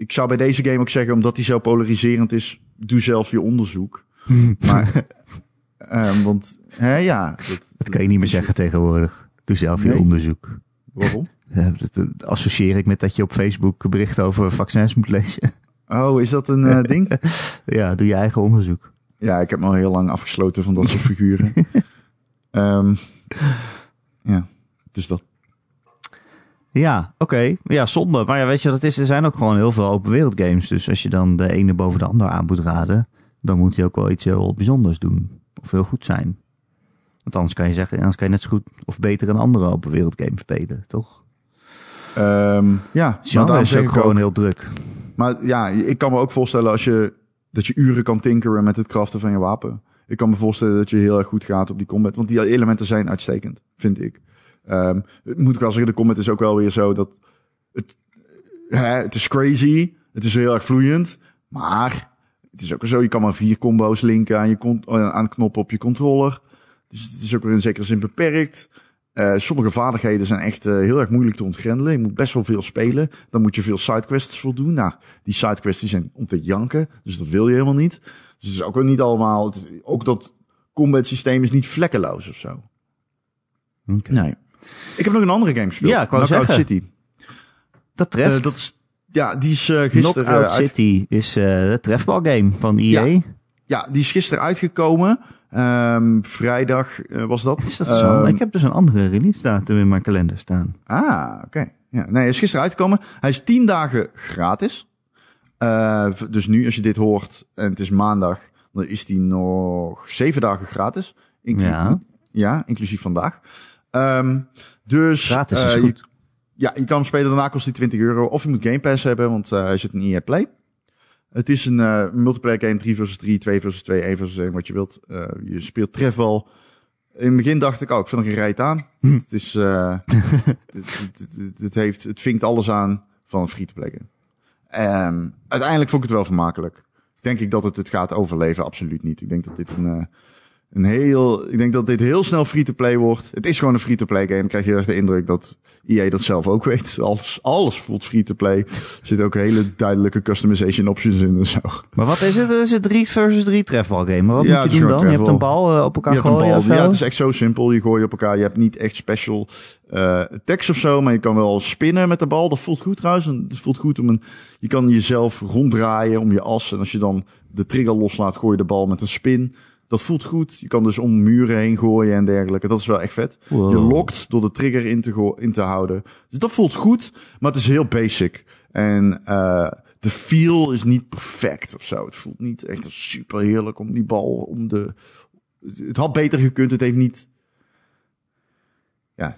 ik zou bij deze game ook zeggen, omdat die zo polariserend is, doe zelf je onderzoek. (laughs) maar, uh, want, hè, ja. Dat, dat kan je niet meer zeggen tegenwoordig. Doe zelf je onderzoek. Waarom? (laughs) Dat, dat associeer ik met dat je op Facebook berichten over vaccins moet lezen. Oh, is dat een uh, ding? (laughs) ja, doe je eigen onderzoek. Ja, ik heb me al heel lang afgesloten van dat soort figuren. um, ja, dus dat. Ja, oké. Okay. Ja, zonde. Maar ja, weet je wat het is? Er zijn ook gewoon heel veel open wereld games. Dus als je dan de ene boven de ander aan moet raden, dan moet je ook wel iets heel bijzonders doen. Of heel goed zijn. Want anders kan je zeggen, anders kan je net zo goed of beter een andere open wereld game spelen, toch? Um, ja, Genre is ook gewoon ook, heel druk. Maar ja, ik kan me ook voorstellen als je, dat je uren kan tinkeren met het craften van je wapen. Ik kan me voorstellen dat je heel erg goed gaat op die combat. Want die elementen zijn uitstekend, vind ik. Um, moet ik wel zeggen, de combat is ook wel weer zo dat het, hè, het is crazy. Het is heel erg vloeiend. Maar het is ook zo, je kan maar vier combo's linken aan, je aan knoppen op je controller. Dus het is ook weer in zekere zin beperkt. Uh, sommige vaardigheden zijn echt uh, heel erg moeilijk te ontgrendelen. Je moet best wel veel spelen. Dan moet je veel sidequests voldoen. Nou, die sidequests die zijn om te janken. Dus dat wil je helemaal niet. Dus het is ook wel niet allemaal... Het, ook dat combat systeem is niet vlekkeloos of zo. Okay. Nee. Ik heb nog een andere game gespeeld. Ja, ik wou Knockout zeggen. City. Dat treft. Uh, dat is, ja, die is uh, gisteren Knockout uit... City is uh, de trefbalgame van EA. Ja. Ja, die is gisteren uitgekomen. Um, vrijdag was dat. Is dat zo? Um, ik heb dus een andere release datum in mijn kalender staan. Ah, oké. Okay. Ja, nee, hij is gisteren uitgekomen. Hij is tien dagen gratis. Uh, dus nu, als je dit hoort en het is maandag, dan is die nog zeven dagen gratis. Inclu ja. ja, inclusief vandaag. Um, dus gratis is uh, goed. Je, ja, je kan hem spelen. Daarna kost hij 20 euro. Of je moet Game Pass hebben, want uh, hij zit in EA Play. Het is een uh, multiplayer game, 3 versus 3, 2 versus 2, 1 versus 1, wat je wilt. Uh, je speelt trefbal. In het begin dacht ik, oh, ik vind er geen rijt aan. Hm. het is, (laughs) uh, het, het, het, het, heeft, het vinkt alles aan van een free-to-play. Um, uiteindelijk vond ik het wel vermakelijk. Denk ik dat het het gaat overleven? Absoluut niet. Ik denk dat dit een, een heel, ik denk dat dit heel snel free-to-play wordt. Het is gewoon een free-to-play game. Dan krijg je echt de indruk dat EA dat zelf ook weet. Alles, alles voelt free-to-play. Er zitten ook hele duidelijke customization options in en zo. Maar wat is het? Is het 3 versus 3 trefbal game? Maar wat Ja, moet je doen dan? Je hebt een bal uh, op elkaar Je hebt een gooien bal. Ja, het is echt zo simpel. Je gooit op elkaar. Je hebt niet echt special uh, tekst of zo, maar je kan wel spinnen met de bal. Dat voelt goed trouwens. En Het voelt goed om een. Je kan jezelf ronddraaien om je as. En als je dan de trigger loslaat, gooi je de bal met een spin. Dat voelt goed. Je kan dus om muren heen gooien en dergelijke. Dat is wel echt vet. Wow. Je lokt door de trigger in te, in te houden. Dus dat voelt goed, maar het is heel basic. En eh, de feel is niet perfect of zo. Het voelt niet echt super heerlijk om die bal om de. Het had beter gekund. Het heeft niet. Ja,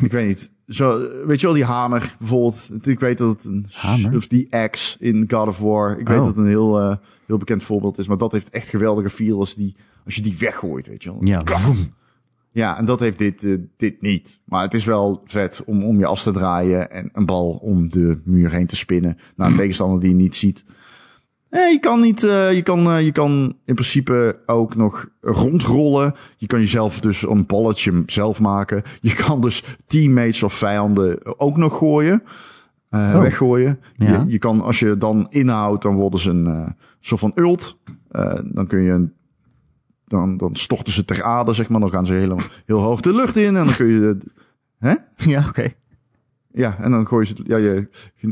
ik weet niet. Zo, weet je wel, die hamer bijvoorbeeld. Ik weet dat het een. Hamer? Of die axe in God of War. Ik weet Oh. dat het een heel, eh, heel bekend voorbeeld is. Maar dat heeft echt geweldige feel als, die, als je die weggooit, weet je wel. Ja, God. Ja, en dat heeft dit, eh, dit niet. Maar het is wel vet om, om je as te draaien en een bal om de muur heen te spinnen naar een tegenstander die je niet ziet. Eh, je kan niet, eh, je kan, eh, je kan in principe ook nog rondrollen. Je kan jezelf dus een balletje zelf maken. Je kan dus teammates of vijanden ook nog gooien. eh, Oh. Weggooien. Ja. Je, je kan, als je dan inhoudt, dan worden ze een soort van ult. Dan kun je een dan, dan storten ze ter aarde, zeg maar. Dan gaan ze heel, heel hoog de lucht in. En dan kun je... Hè? Ja, oké. Ja, en dan gooi je ze... Ja, je, eh,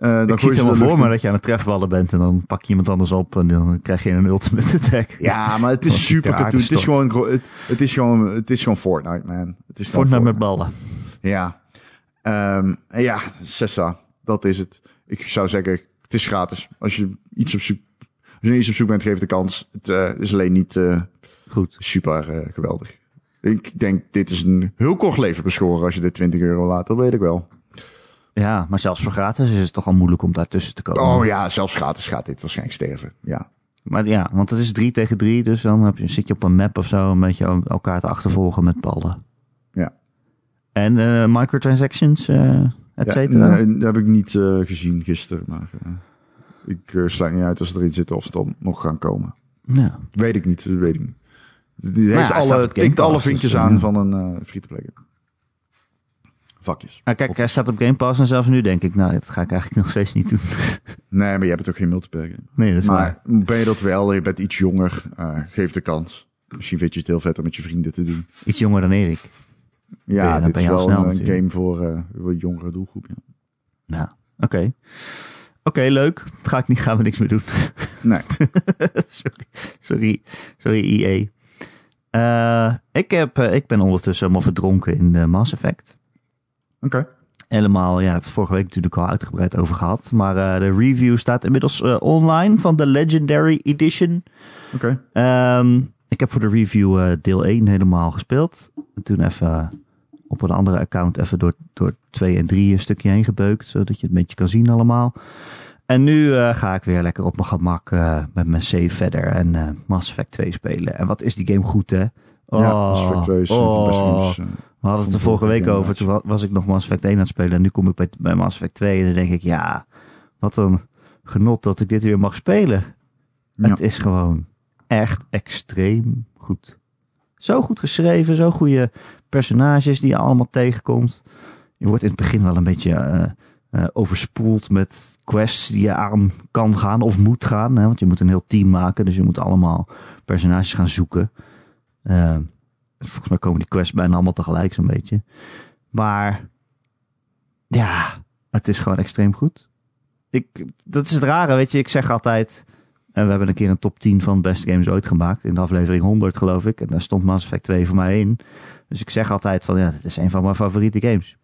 dan Ik gooi het je helemaal voor in. dat je aan het trefballen bent en dan pak je iemand anders op en dan krijg je een ultimate attack. Ja, maar het (laughs) is super cartoon. Het is, gewoon, het, het, is gewoon, het is gewoon Fortnite, man. Het is Fortnite met ballen. Ja. Ehm, en ja, Sessa, dat is het. Ik zou zeggen, het is gratis. Als je iets op zoek, als je iets op zoek bent, geef het de kans. Het eh, is alleen niet eh, Goed. super geweldig. Ik denk, dit is een heel kort leven beschoren als je dit 20 euro laat. Dat weet ik wel. Ja, maar zelfs voor gratis is het toch al moeilijk om daartussen te komen. Oh ja, zelfs gratis gaat dit waarschijnlijk sterven. Ja. Maar ja, want het is drie tegen drie, dus dan heb je, zit je op een map of zo een beetje elkaar te achtervolgen met ballen. Ja. En eh, microtransactions, eh et Ja, cetera. nee, dat heb ik niet eh, gezien gisteren. Maar ik sluit niet uit als er iets zit of ze dan nog gaan komen. Ja. Weet ik niet, dat weet ik niet. Die heeft alle, tikt alle vinkjes dus, aan eh, van een eh free-to-play game. Vakjes. Ah, kijk, hij staat op Game Pass en zelfs nu denk ik, nou, dat ga ik eigenlijk (laughs) nog steeds niet doen. Nee, maar je hebt ook geen multiplayer game. nee, dat is waar. Maar ben je dat wel, je bent iets jonger, eh, geef de kans. Misschien vind je het heel vet om met je vrienden te doen. Iets jonger dan Erik. Ben je- Ja, dit ben is je al wel snel een natuurlijk. game voor, eh, een jongere doelgroep. Ja. Ja, oké. Oké, leuk. Ga ik niet, gaan we niks meer doen. Nee, (laughs) sorry, sorry, sorry EA. Eh, ik, heb, eh, ik ben ondertussen helemaal verdronken in de Mass Effect. oké. Helemaal, ja, het vorige week natuurlijk al uitgebreid over gehad. Maar de review staat inmiddels online van de Legendary Edition. Oké. Ehm, ik heb voor de review deel 1 helemaal gespeeld. En toen even op een andere account even door, door 2 en 3 een stukje heen gebeukt. Zodat je het een beetje kan zien allemaal. En nu eh, ga ik weer lekker op mijn gemak eh, met mijn save verder en eh, Mass Effect 2 spelen. En wat is die game goed, hè? ja, Oh, Mass Effect 2 is oh. games. We hadden het er vorige week over. Toen wa- was ik nog Mass Effect 1 aan het spelen. En nu kom ik bij, bij Mass Effect 2. En dan denk ik, ja, wat een genot dat ik dit weer mag spelen. Ja. Het is gewoon echt extreem goed. Zo goed geschreven, zo goede personages die je allemaal tegenkomt. Je wordt in het begin wel een beetje eh, eh, overspoeld met quests die je aan kan gaan of moet gaan. Hè? Want je moet een heel team maken, dus je moet allemaal personages gaan zoeken. Eh, volgens mij komen die quests bijna allemaal tegelijk zo'n beetje. Maar ja, het is gewoon extreem goed. Ik, dat is het rare, weet je. Ik zeg altijd... En we hebben een keer een top 10 van beste games ooit gemaakt. In de aflevering 100 geloof ik. En daar stond Mass Effect 2 voor mij in. Dus ik zeg altijd van ja, dit is een van mijn favoriete games.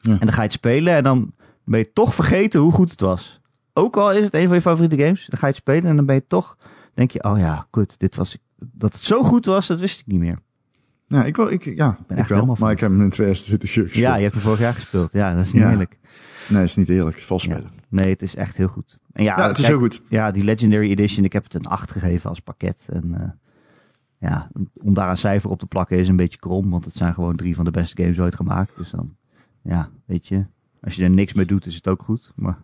Ja. En dan ga je het spelen en dan ben je toch vergeten hoe goed het was. Ook al is het een van je favoriete games. Dan ga je het spelen en dan ben je toch... Denk je, oh ja, kut, dit was... Dat het zo goed was, dat wist ik niet meer. Ja, ik, wil, ik, ja, ben ik wel. Maar ik heb hem in 2020 gespeeld. Ja, je hebt hem vorig jaar gespeeld. Ja, dat is niet Ja. eerlijk. Nee, is niet eerlijk. Het vals Ja. spelen. Nee, het is echt heel goed. En ja, Ja, het is heel goed. Ja, die Legendary Edition, ik heb het een 8 gegeven als pakket. En eh, ja, om daar een cijfer op te plakken is een beetje krom, want het zijn gewoon drie van de beste games ooit gemaakt. Dus dan, ja, weet je, als je er niks mee doet, is het ook goed. Maar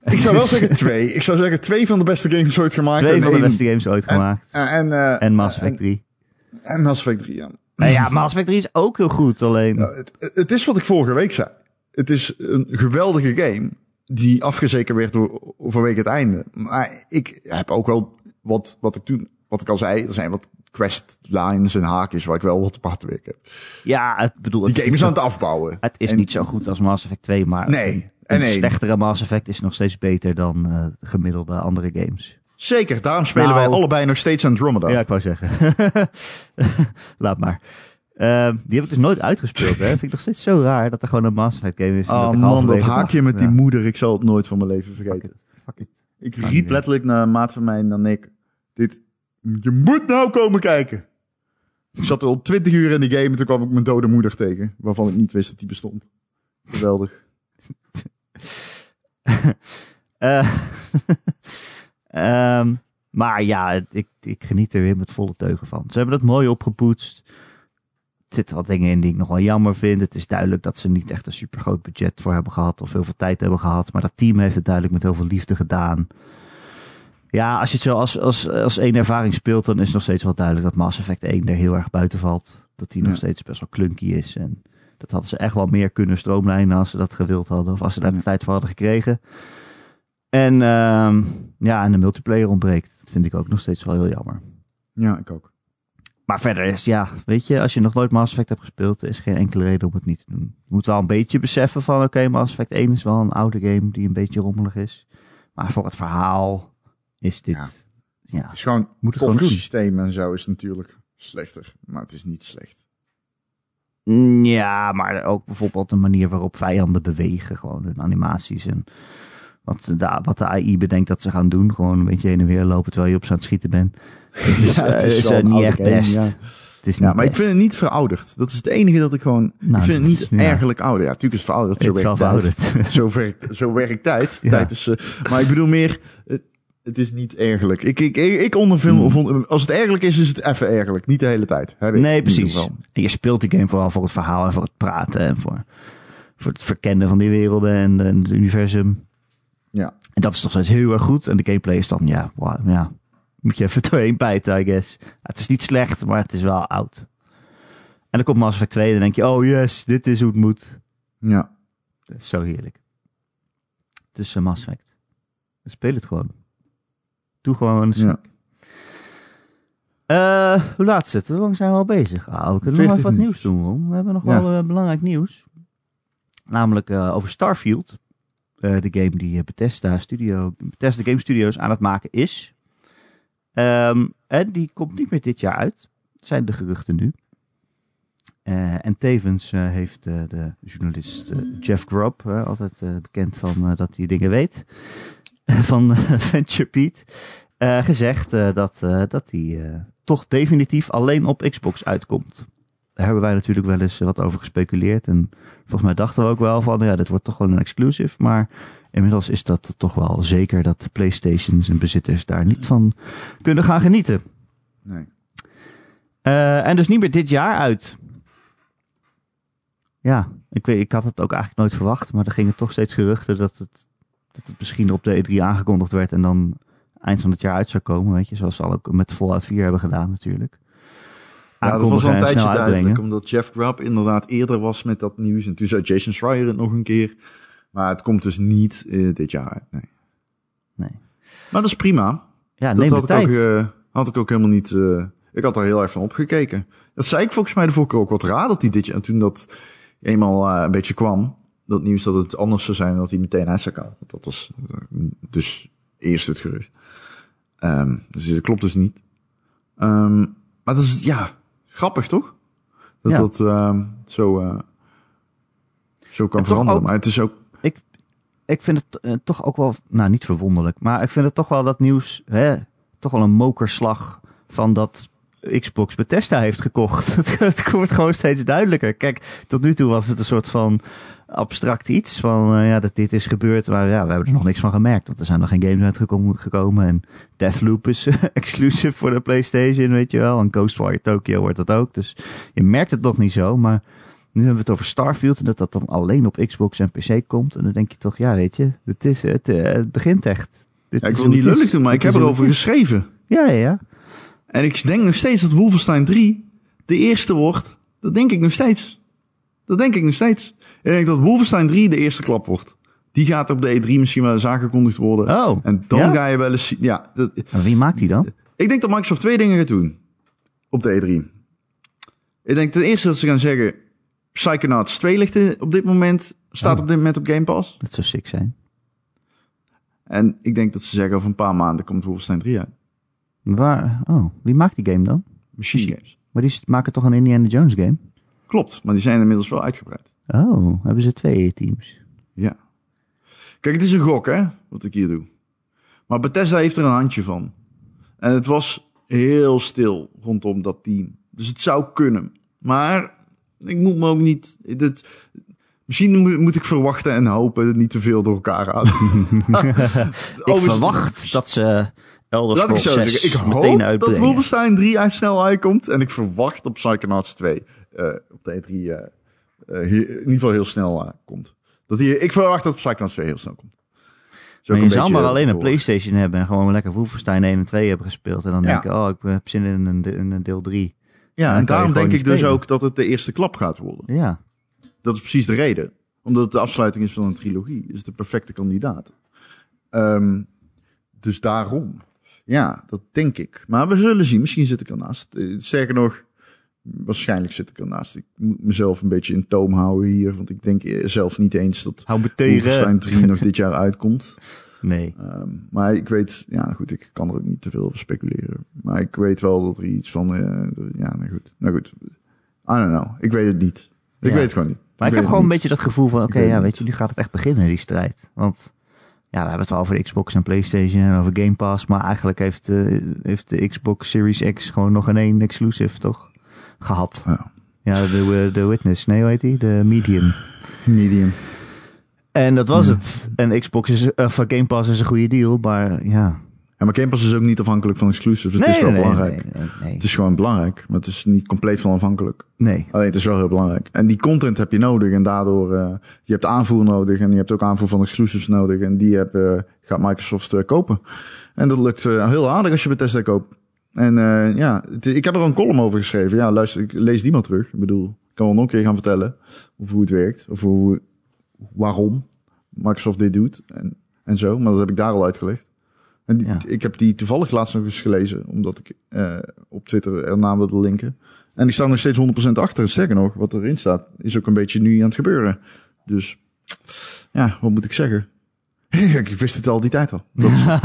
Ik zou wel (laughs) zeggen twee. Ik zou zeggen twee van de beste games ooit gemaakt. twee en van de beste games ooit gemaakt. En, en, eh, En Mass Effect 3. En, en Mass Effect 3, ja. Nou ja, Mass Effect 3 is ook heel goed, alleen... Nou, het, het is wat ik vorige week zei. Het is een geweldige game die afgezekerd werd door, vanwege het einde. Maar ik heb ook wel wat, wat ik toen, wat ik al zei, er zijn wat questlines en haakjes waar ik wel wat op hard werk heb. Ja, het bedoel... Die het, game is aan het afbouwen. het is En- niet zo goed als Mass Effect 2, maar Nee, een, en slechtere Mass Effect is nog steeds beter dan eh, de gemiddelde andere games. Zeker, daarom spelen Nou- wij allebei nog steeds Andromeda. Ja, ik wou zeggen. (laughs) Laat maar. Ehm, die heb ik dus nooit uitgespeeld. Hè. (laughs) Vind ik nog steeds zo raar dat er gewoon een Mass Effect game is. Oh dat ik man, dat haakje met die moeder, ik zal het nooit van mijn leven vergeten. Fuck it. Ik riep letterlijk naar een maat van mij en naar Nick. Dit, je moet nou komen kijken. Ik zat al twintig uur in die game en toen kwam ik mijn dode moeder tegen. Waarvan ik niet wist dat die bestond. Geweldig. (laughs) Eh, (laughs) ehm, maar ja, ik, ik geniet er weer met volle teugen van. Ze hebben het mooi opgepoetst. Er zitten wat dingen in die ik nog wel jammer vind. Het is duidelijk dat ze niet echt een super groot budget voor hebben gehad. Of heel veel tijd hebben gehad. Maar dat team heeft het duidelijk met heel veel liefde gedaan. Ja, als je het zo als, als, als één ervaring speelt, dan is het nog steeds wel duidelijk dat Mass Effect 1 er heel erg buiten valt. Dat die nog steeds best wel clunky is. En dat hadden ze echt wel meer kunnen stroomlijnen als ze dat gewild hadden. Of als ze daar de Ja. tijd voor hadden gekregen. En ehm, ja, en de multiplayer ontbreekt. Dat vind ik ook nog steeds wel heel jammer. Ja, ik ook. Maar verder is, ja, weet je, als je nog nooit Mass Effect hebt gespeeld, er is geen enkele reden om het niet te doen. Je moet wel een beetje beseffen van, oké, Mass Effect 1 is wel een oude game die een beetje rommelig is. Maar voor het verhaal is dit, Ja. ja, Het is gewoon moet het gewoon doen. systeem en zo is natuurlijk slechter. Maar het is niet slecht. Mm, Ja, maar ook bijvoorbeeld de manier waarop vijanden bewegen, gewoon hun animaties en wat de, wat de AI bedenkt dat ze gaan doen. Gewoon een beetje heen en weer lopen terwijl je op ze aan het schieten bent. (laughs) Ja, het is eh, eh, niet echt game, best. ja. Het is Ja, niet maar ik vind het niet verouderd. Dat is het enige dat ik gewoon... Nou, ik vind het niet ja. ergelijk ouder. Ja, natuurlijk is het verouderd. Zo is wel tijd. Zo werkt, zo werkt tijd. (laughs) Tijd is, eh, maar ik bedoel meer... Het, het is niet ergelijk. Ik, ik, ik, ondervind... Hmm. vond- Als het ergelijk is, is het even ergelijk. Niet de hele tijd. Heb ik Nee, precies. je speelt die game vooral voor het verhaal en voor het praten en voor, voor het verkennen van die werelden en, en het universum. Ja. En dat is toch steeds heel erg goed. En de gameplay is dan, ja, wow, ja moet je even (laughs) doorheen bijten, I guess. Het is niet slecht, maar het is wel oud. En dan komt Mass Effect 2 en dan denk je, oh yes, dit is hoe het moet. Ja. Dat is zo heerlijk. Dus uh, Mass Effect. Speel het gewoon. Doe gewoon een. Eh, hoe laat het? Hoe lang zijn we al bezig? Ah, we kunnen nog 40 even wat nieuws doen, Ron. We hebben nog wel eh, belangrijk nieuws. Namelijk eh, over Starfield. De game die Bethesda, Studio, Bethesda Game Studios aan het maken is. Ehm, en die komt niet meer dit jaar uit. Dat zijn de geruchten nu. En tevens heeft de journalist Jeff Grubb, altijd bekend van dat hij dingen weet, (laughs) van eh, Venture Beat, eh, gezegd eh, dat, dat eh, toch definitief alleen op Xbox uitkomt. Daar hebben wij natuurlijk wel eens wat over gespeculeerd. En volgens mij dachten we ook wel van, ja, dit wordt toch wel een exclusive. Maar inmiddels is dat toch wel zeker dat PlayStations en bezitters daar niet van kunnen gaan genieten. Nee. En dus niet meer dit jaar uit. Ja, ik, weet, ik had het ook eigenlijk nooit verwacht. Maar er gingen toch steeds geruchten dat het, dat het misschien op de E3 aangekondigd werd. En dan eind van het jaar uit zou komen. Weet je, zoals ze al ook met Fallout 4 hebben gedaan natuurlijk. Ja, dat was al een en tijdje duidelijk, uitbrengen. omdat Jeff Grubb inderdaad eerder was met dat nieuws. En toen zei Jason Schreier het nog een keer. Maar het komt dus niet eh, dit jaar uit, nee. Nee. Maar dat is prima. Ja, dat neem de had ik, tijd. ook, eh, had ik ook helemaal niet... eh, ik had daar heel erg van opgekeken. Dat zei ik volgens mij de vorige keer ook wat raar dat hij dit jaar... En toen dat eenmaal een beetje kwam, dat nieuws dat het anders zou zijn... dat hij meteen uit zou komen. Dat was eh, dus eerst het gerucht. Ehm, dus dat klopt dus niet. Ehm, maar dat is, ja, grappig toch? Dat Ja. dat ehm, zo, eh, zo kan En veranderen. ook- Maar het is ook... ik vind het eh, toch ook wel, nou niet verwonderlijk, maar ik vind het toch wel dat nieuws, hè, toch wel een mokerslag van dat Xbox Bethesda heeft gekocht. Het, (laughs) het wordt gewoon steeds duidelijker. Kijk, tot nu toe was het een soort van abstract iets van, eh, ja, dat dit is gebeurd, maar ja, we hebben er nog niks van gemerkt, want er zijn nog geen games uitgekomen gekomen en Deathloop is (laughs) exclusive voor de PlayStation, weet je wel, en Ghostwire Tokyo wordt dat ook, dus je merkt het nog niet zo, maar nu hebben we het over Starfield en dat dat dan alleen op Xbox en PC komt. En dan denk je toch, ja, weet je, het, is, het, eh, het begint echt. Dit Ja, ik is wil niet lullig doen, maar ik heb erover geschreven. Ja, ja, ja. En ik denk nog steeds dat Wolfenstein 3 de eerste wordt. Dat denk ik nog steeds. Dat denk ik nog steeds. Ik denk dat Wolfenstein 3 de eerste klap wordt. Die gaat op de E3 misschien wel aangekondigd worden. Oh, en dan ja? ga je wel eens zien. Ja, dat- wie maakt die dan? ik denk dat Microsoft twee dingen gaat doen. Op de E3. Ik denk ten eerste dat ze gaan zeggen. Psychonauts 2 ligt op dit moment. Staat Oh. op dit moment op Game Pass. Dat zou sick zijn. En ik denk dat ze zeggen over een paar maanden komt Wolfenstein 3 uit. Waar, oh, wie maakt die game dan? Machine Games. Maar die maken toch een Indiana Jones game? Klopt, maar die zijn inmiddels wel uitgebreid. Oh, hebben ze twee teams? Ja. Kijk, het is een gok, hè, wat ik hier doe. Maar Bethesda heeft er een handje van. En het was heel stil rondom dat team. Dus het zou kunnen. Maar ik moet me ook niet... Dit, misschien moet, ik verwachten en hopen niet te veel door elkaar aan. (laughs) (laughs) ik verwacht dat ze Elder Laat ik Scrolls zo 6 zeggen. Ik meteen hoop dat. Wolfenstein 3 uit snel uitkomt. En ik verwacht op Psychonauts 2 eh, op de E3 eh, eh, hier- in ieder geval heel snel eh, komt. Dat die, ik verwacht dat Psychonauts 2 heel snel komt. Maar je zou maar alleen een eh, Playstation hebben en gewoon lekker Wolfenstein 1 en 2 hebben gespeeld. En dan Ja. denken, oh, ik heb zin in een, in een deel 3. Ja, en daarom denk ik dus ook dat het de eerste klap gaat worden. Ja, Dat is precies de reden. Omdat het de afsluiting is van een trilogie. Is de perfecte kandidaat. Ehm, dus daarom. Ja, dat denk ik. Maar we zullen zien. Misschien zit ik ernaast. Eh, Sterker nog, waarschijnlijk zit ik ernaast. Ik moet mezelf een beetje in toom houden hier. Want ik denk zelf niet eens dat hou me tegen. Wolfenstein 3 nog dit jaar uitkomt. (laughs) Nee. Ehm, maar ik weet, ja goed, ik kan er ook niet te veel over speculeren. Maar ik weet wel dat er iets van, eh, ja, nou goed. Nou goed, I don't know. Ik weet het niet. Ik Ja. weet het gewoon niet. Maar ik heb gewoon een beetje dat gevoel van, oké, ja, weet niet. je, nu gaat het echt beginnen, die strijd. Want ja, we hebben het wel over de Xbox en Playstation en over Game Pass. Maar eigenlijk heeft, eh, heeft de Xbox Series X gewoon nog een één exclusive, toch? Gehad. Ja. Ja, de, de Witness. Nee, hoe heet die? De Medium. Medium. En dat was het. En Xbox is, of Game Pass is een goede deal, maar ja. Ja, maar Game Pass is ook niet afhankelijk van exclusives. Het is wel belangrijk. Nee, nee, Het is gewoon belangrijk, maar het is niet compleet van afhankelijk. nee. Alleen het is wel heel belangrijk. En die content heb je nodig en daardoor, eh, je hebt aanvoer nodig en je hebt ook aanvoer van exclusives nodig. En die heb, eh, gaat Microsoft eh, kopen. En dat lukt eh, heel aardig als je Bethesda koopt. En eh, ja, het- ik heb er een column over geschreven. Ja, luister, ik lees die maar terug. Ik bedoel, ik kan wel nog een keer gaan vertellen over hoe het werkt. Of hoe, waarom Microsoft dit doet en, en zo. Maar dat heb ik daar al uitgelegd. En die, Ja. ik heb die toevallig laatst nog eens gelezen, omdat ik eh, op Twitter ernaar wilde linken. En ik sta nog steeds 100% achter. En Sterker nog, wat erin staat, is ook een beetje nu aan het gebeuren. Dus ja, wat moet ik zeggen? (laughs) ik wist het al die tijd al. Dat is, dat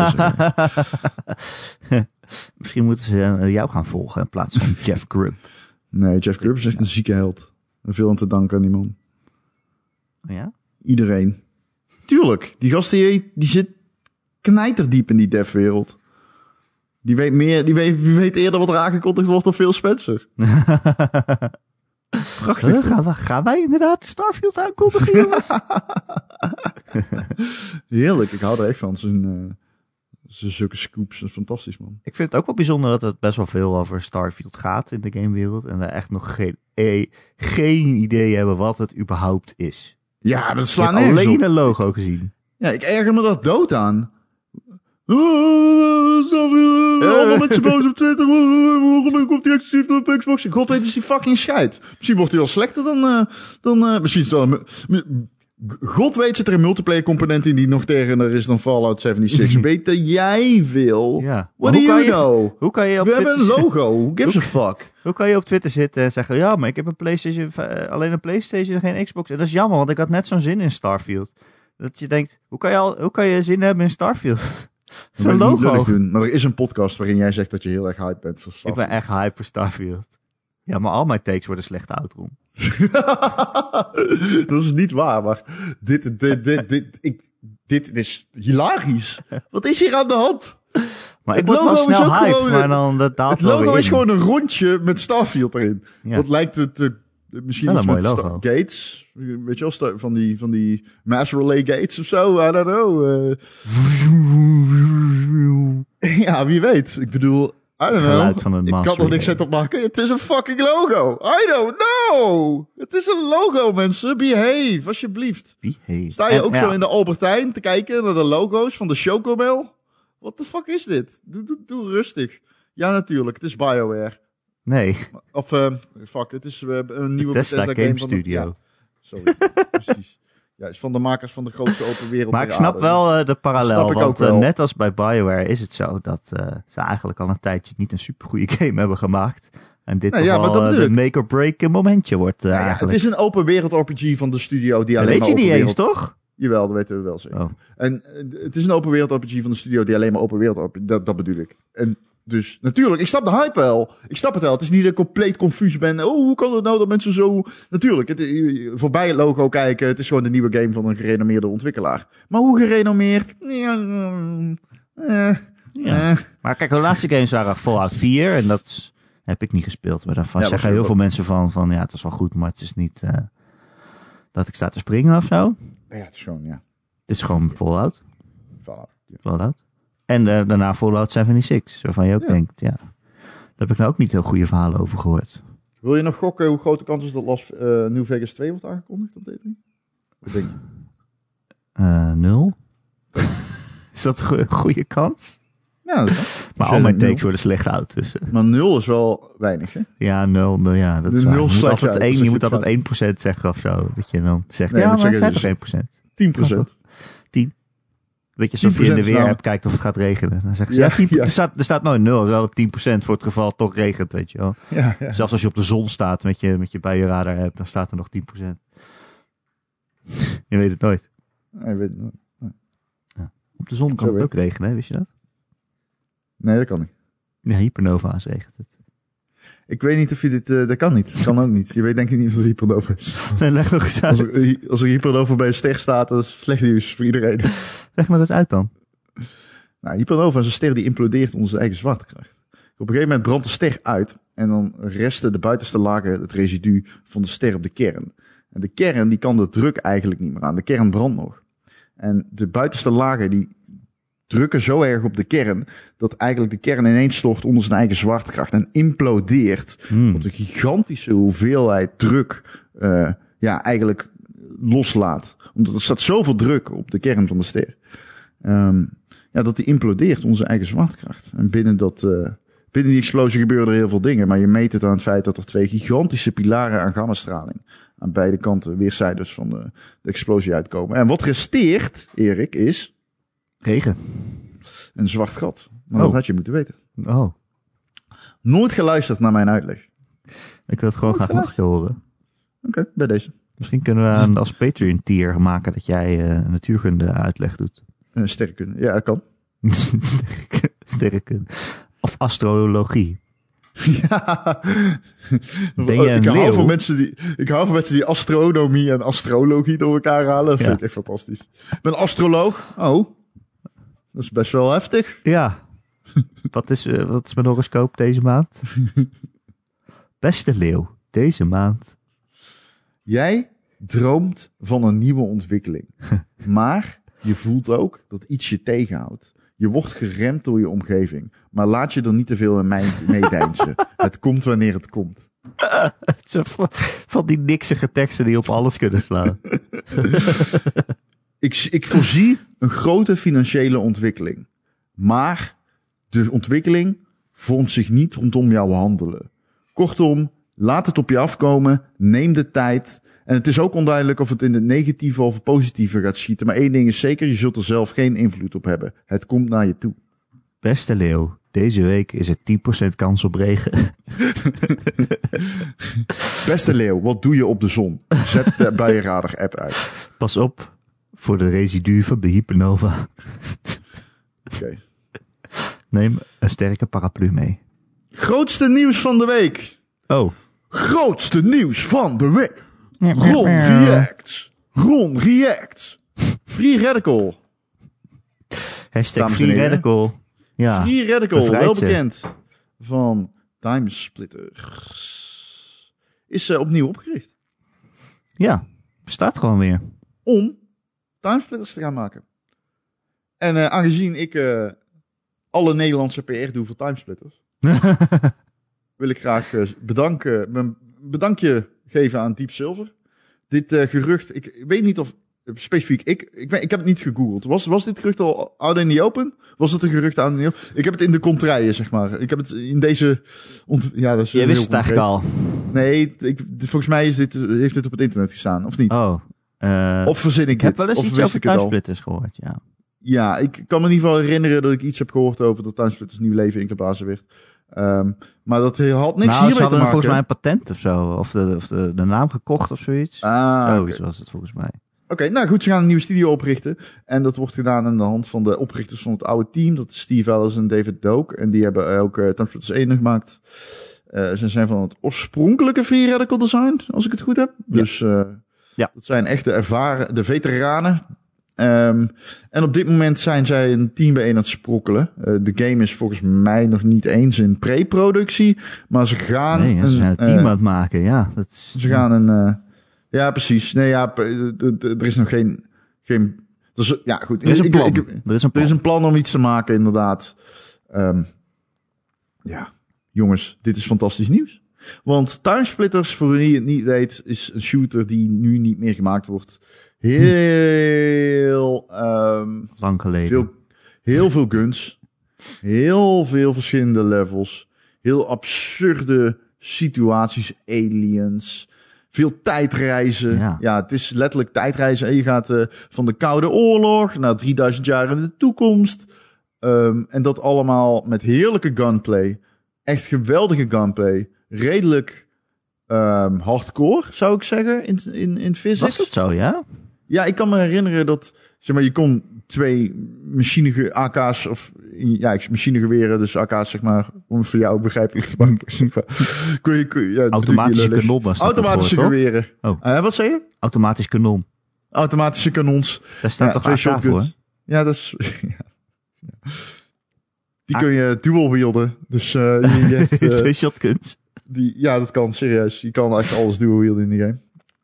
is, (laughs) Misschien moeten ze eh, jou gaan volgen in plaats van (laughs) Jeff Grubb. nee, Jeff Grubb is echt een zieke held. En veel aan te danken aan die man. Ja? Iedereen. Tuurlijk, die gast die, die zit knijterdiep in die devwereld. Die weet meer, die weet, die weet eerder wat er aangekondigd wordt dan Phil Spencer. (laughs) Prachtig. Huh, gaan, we, gaan wij inderdaad Starfield aankondigen, (laughs) jongens? Heerlijk, ik hou er echt van. Zulke scoops, dat is fantastisch man. Ik vind het ook wel bijzonder dat het best wel veel over Starfield gaat in de gamewereld. En we echt nog geen, eh, geen idee hebben wat het überhaupt is. Ja, dat Ik slaat heb nergens alleen op. een logo gezien. Ja, ik erger me dat dood aan. Starfield, Eh. Allemaal met z'n boos op Twitter. Waarom komt die exclusief op Xbox? God weet is die fucking scheid. Misschien wordt hij wel slechter dan... eh, dan eh, misschien is het wel... God weet zit er een multiplayer component in die nog tegener is dan Fallout 76. (laughs) Beter jij veel. Ja. What do you je- know? Hoe kan je op We hebben een logo. Who (laughs) gives a fuck? Hoe kan je op Twitter zitten en zeggen: Ja, maar ik heb een PlayStation, eh, alleen een PlayStation en geen Xbox. En dat is jammer, want ik had net zo'n zin in Starfield. Dat je denkt: hoe kan je, al, hoe kan je zin hebben in Starfield? (laughs) Zo'n wil ik logo. doen, maar er is een podcast waarin jij zegt dat je heel erg hype bent voor Ik Starfield. ben echt hype voor Starfield. Ja, maar al mijn takes worden slechte outrom. (laughs) dat is niet waar, maar dit, dit, dit, dit, ik, dit is hilarisch. Wat is hier aan de hand? Maar Het logo is snel ook hype, gewoon- maar dan dat Het logo is in. gewoon een rondje met Starfield erin. Ja. Wat lijkt het eh, misschien iets met. Gates. Weet je wel, van die, van die Mass Relay Gates of zo. I don't know. eh. (laughs) ja, wie weet. Ik bedoel, Geluid van een Ik kan er niks uit op maken. Het is een fucking logo. I don't know. Het is een logo, mensen. Behave, alsjeblieft. Wie heeft? Sta je En, ook ja, zo in de Albertijn te kijken naar de logo's van de Chocomel? What the fuck is dit? Doe, doe, doe rustig. Ja, natuurlijk. Het is BioWare. Nee, Of, eh, fuck, het is eh, een nieuwe Bethesda Bethesda Game de- Studio. ja, sorry, (laughs) precies. Ja, is van de makers van de grootste open wereld. Maar ik snap wel eh, de parallel. Snap want eh, net als bij BioWare is het zo dat eh, ze eigenlijk al een tijdje niet een supergoeie (laughs) game hebben gemaakt. En dit toch ja, maar wel dat de make-or-break momentje wordt eh, Nou ja, het is een open wereld RPG van de studio die alleen weet je maar niet eens, toch? Jawel, dat weten we wel zeker. Oh. En het is een open wereld RPG van de studio die alleen maar open wereld RPG... Dat, dat bedoel ik. En dus natuurlijk, ik snap de hype wel. Ik snap het wel. Het is niet dat ik compleet confus ben. Oh, hoe kan het nou dat mensen zo... Natuurlijk, het, eh, voorbij het logo kijken. Het is gewoon de nieuwe game van een gerenommeerde ontwikkelaar. Maar hoe gerenommeerd? Ja, eh, Ja. eh. Maar kijk, de laatste games waren Fallout 4 en dat heb ik niet gespeeld. Maar daarvan Ja, zeggen heel veel mensen van, van ja, het is wel goed, maar het is niet dat ik sta te springen of zo. Ja, het is gewoon, ja. Het is gewoon Fallout. Fallout. Ja. Fallout. En eh, daarna Fallout 76, waarvan je ook Ja. denkt, ja. Daar heb ik nou ook niet heel goede verhalen over gehoord. Wil je nog gokken hoe groot de kans is dat Las eh, New Vegas 2 wordt aangekondigd op D3? Wat denk je? Eh, nul? (laughs) is dat een go- goede kans? Ja, dat. Maar je al mijn nul- takes worden slecht uit. Dus Maar nul is wel weinig, hè? ja, nul, nul, ja, dat is nul Je moet altijd, uit, één, dus je moet altijd 1% zeggen of zo. Dat je dan zegt, Nee, ja, maar zeggen, het dus- toch 1%. 10 procent. Weet je, alsof je in de 10% weer hebt kijkt of het gaat regenen. Dan zeggen ze, Ja, ja, 10 ja. Er, staat, er staat nooit nul. Er staat 10% voor het geval het toch regent, weet je wel. Ja, ja. Zelfs als je op de zon staat met je, met je buienradar hebt, dan staat er nog 10%. je weet het nooit. Nee, weet, Op de zon kan Zo het weet ook regenen, hè? wist je dat? nee, dat kan niet. Ja, hypernova's regent het. Ik weet niet of je dit... eh, dat kan niet. Dat kan ook niet. Je weet denk ik niet of hypernova is. (laughs) Nee, leg nog eens Als uit. er, als er hypernova bij een ster staat, dat is slecht nieuws voor iedereen. (laughs) Leg nog eens uit dan. Nou, hypernova is een ster die implodeert onder zijn eigen zwaartekracht. Op een gegeven moment brandt de ster uit en dan resten de buitenste lagen, het residu van de ster op de kern. En de kern die kan de druk eigenlijk niet meer aan. De kern brandt nog. En de buitenste lagen die drukken zo erg op de kern dat eigenlijk de kern ineens stort onder zijn eigen zwaartekracht en implodeert. Hmm. Wat een gigantische hoeveelheid druk eh, ja, eigenlijk loslaat. Omdat er staat zoveel druk op de kern van de ster. Ehm, ja, dat die implodeert onder zijn eigen zwaartekracht. En binnen, dat, eh, binnen die explosie gebeuren er heel veel dingen. Maar je meet het aan het feit dat er twee gigantische pilaren aan gammastraling aan beide kanten, weerszijdes van de, de explosie uitkomen. En wat resteert, Erik, is Regen. een zwart gat. Maar Oh. dat had je moeten weten. Oh, Nooit geluisterd naar mijn uitleg. ik wil het gewoon graag nog horen. Oké, bij deze. Misschien kunnen we een- als Patreon tier maken dat jij eh, natuurkunde uitleg doet. Uh, sterrenkunde. Ja, dat kan. (laughs) Sterrenkunde-. Of astrologie. Ja. Ben je een ik, hou leeuw? van mensen die, ik hou van mensen die astronomie en astrologie door elkaar halen. Dat vind ik echt fantastisch. Ik ben astroloog. Oh, dat is best wel heftig. Ja. (laughs) wat, is, eh, wat is mijn horoscoop deze maand? (laughs) Beste leeuw, deze maand. Jij droomt van een nieuwe ontwikkeling. (laughs) Maar je voelt ook dat iets je tegenhoudt. Je wordt geremd door je omgeving. Maar laat je er niet te veel in mee- meedeinzen. het komt wanneer het komt. Van die niksige teksten die op alles kunnen slaan. Ik, ik voorzie een grote financiële ontwikkeling. Maar de ontwikkeling vormt zich niet rondom jouw handelen. Kortom, laat het op je afkomen. Neem de tijd. En het is ook onduidelijk of het in het negatieve of het positieve gaat schieten. Maar één ding is zeker, je zult er zelf geen invloed op hebben. Het komt naar je toe. Beste leeuw, deze week is er 10% kans op regen. (laughs) Beste leeuw, wat doe je op de zon? Zet de buienradar app uit. Pas op voor de residu van de hypernova. Oké. Neem een sterke paraplu mee. Grootste nieuws van de week. Oh. Grootste nieuws van de week. Ron React. Ron React. Free Radical. Hashtag Free. Radical. Ja. Free Radical, wel ze. bekend van Timesplitters. Is uh, opnieuw opgericht. ja, bestaat gewoon weer. Om Timesplitters te gaan maken. En eh, aangezien ik eh, alle Nederlandse PR doe voor Timesplitters, (laughs) wil ik graag eh, bedanken, mijn bedankje geven aan Deep Silver. Dit gerucht, ik weet niet of specifiek, ik, ik, ik heb het niet gegoogeld. Was, was dit gerucht al out in the open? Was het een gerucht out in the open? Ik heb het in de contraien, zeg maar. Ik heb het in deze... ja, dat is Je wist het eigenlijk al. Nee, ik, volgens mij is dit, heeft dit op het internet gestaan, of niet? Oh. Eh, Of verzin ik, ik heb wel eens of iets over thuissplitters gehoord, ja. Ja, ik kan me in ieder geval herinneren dat ik iets heb gehoord over dat Timesplitters nieuw leven ingeblazen werd. Ehm, maar dat had niks nou, ze hiermee te hadden maken. volgens mij een patent of zo. Of de, of de, de naam gekocht of zoiets. Ah. Zoiets was het volgens mij. Oké, nou goed, ze gaan een nieuwe studio oprichten. En dat wordt gedaan aan de hand van de oprichters van het oude team. Dat is Steve Ellis en David Doak. En die hebben ook uh, Time 1 gemaakt. Uh, ze zijn van het oorspronkelijke Free Radical Design, als ik het goed heb. Ja. Dus uh, Ja. dat zijn echte ervaren, de veteranen. Ehm, en op dit moment zijn zij een team bijeen aan het sprokkelen. Uh, de game is volgens mij nog niet eens in pre-productie. Maar ze gaan... Nee, ze een, zijn een team eh, aan het maken, ja. Dat is, ze gaan een. eh, ja, precies. Nee, ja, er is nog geen. geen er is, ja, goed. Er is een plan. ik- er is een er plan. is een plan om iets te maken, inderdaad. Ehm, ja, jongens, dit is fantastisch nieuws. Want Timesplitters, voor wie het niet weet, is een shooter die nu niet meer gemaakt wordt. Heel, ehm, Lang geleden. veel, heel veel guns. Heel veel verschillende levels. Heel absurde situaties, aliens. Veel tijdreizen. Ja. Ja, het is letterlijk tijdreizen. En je gaat eh, van de Koude Oorlog naar 3000 jaar in de toekomst. Ehm, en dat allemaal met heerlijke gunplay. Echt geweldige gunplay. Redelijk ehm, hardcore, zou ik zeggen, in, in, in physics. Was dat zo, ja? Ja, ik kan me herinneren dat zeg maar, je kon twee machinege AK's of ja, ik- machinegeweren, dus AK's zeg maar, om het voor jou begrijpelijk te maken. kon je, je, ja, Automatische kanonnen. Automatische toch? geweren. Oh. Eh, wat zei je? Automatisch kanon. Automatische kanons. Daar staat Ja, toch twee AK voor? shotguns. Ja, dat is. (laughs) ja. Die kun je dual wielden. Dus eh, je, je (laughs) hebt, eh, Twee shotguns. die, ja, dat kan serieus. Je kan echt alles dual wielden in die game.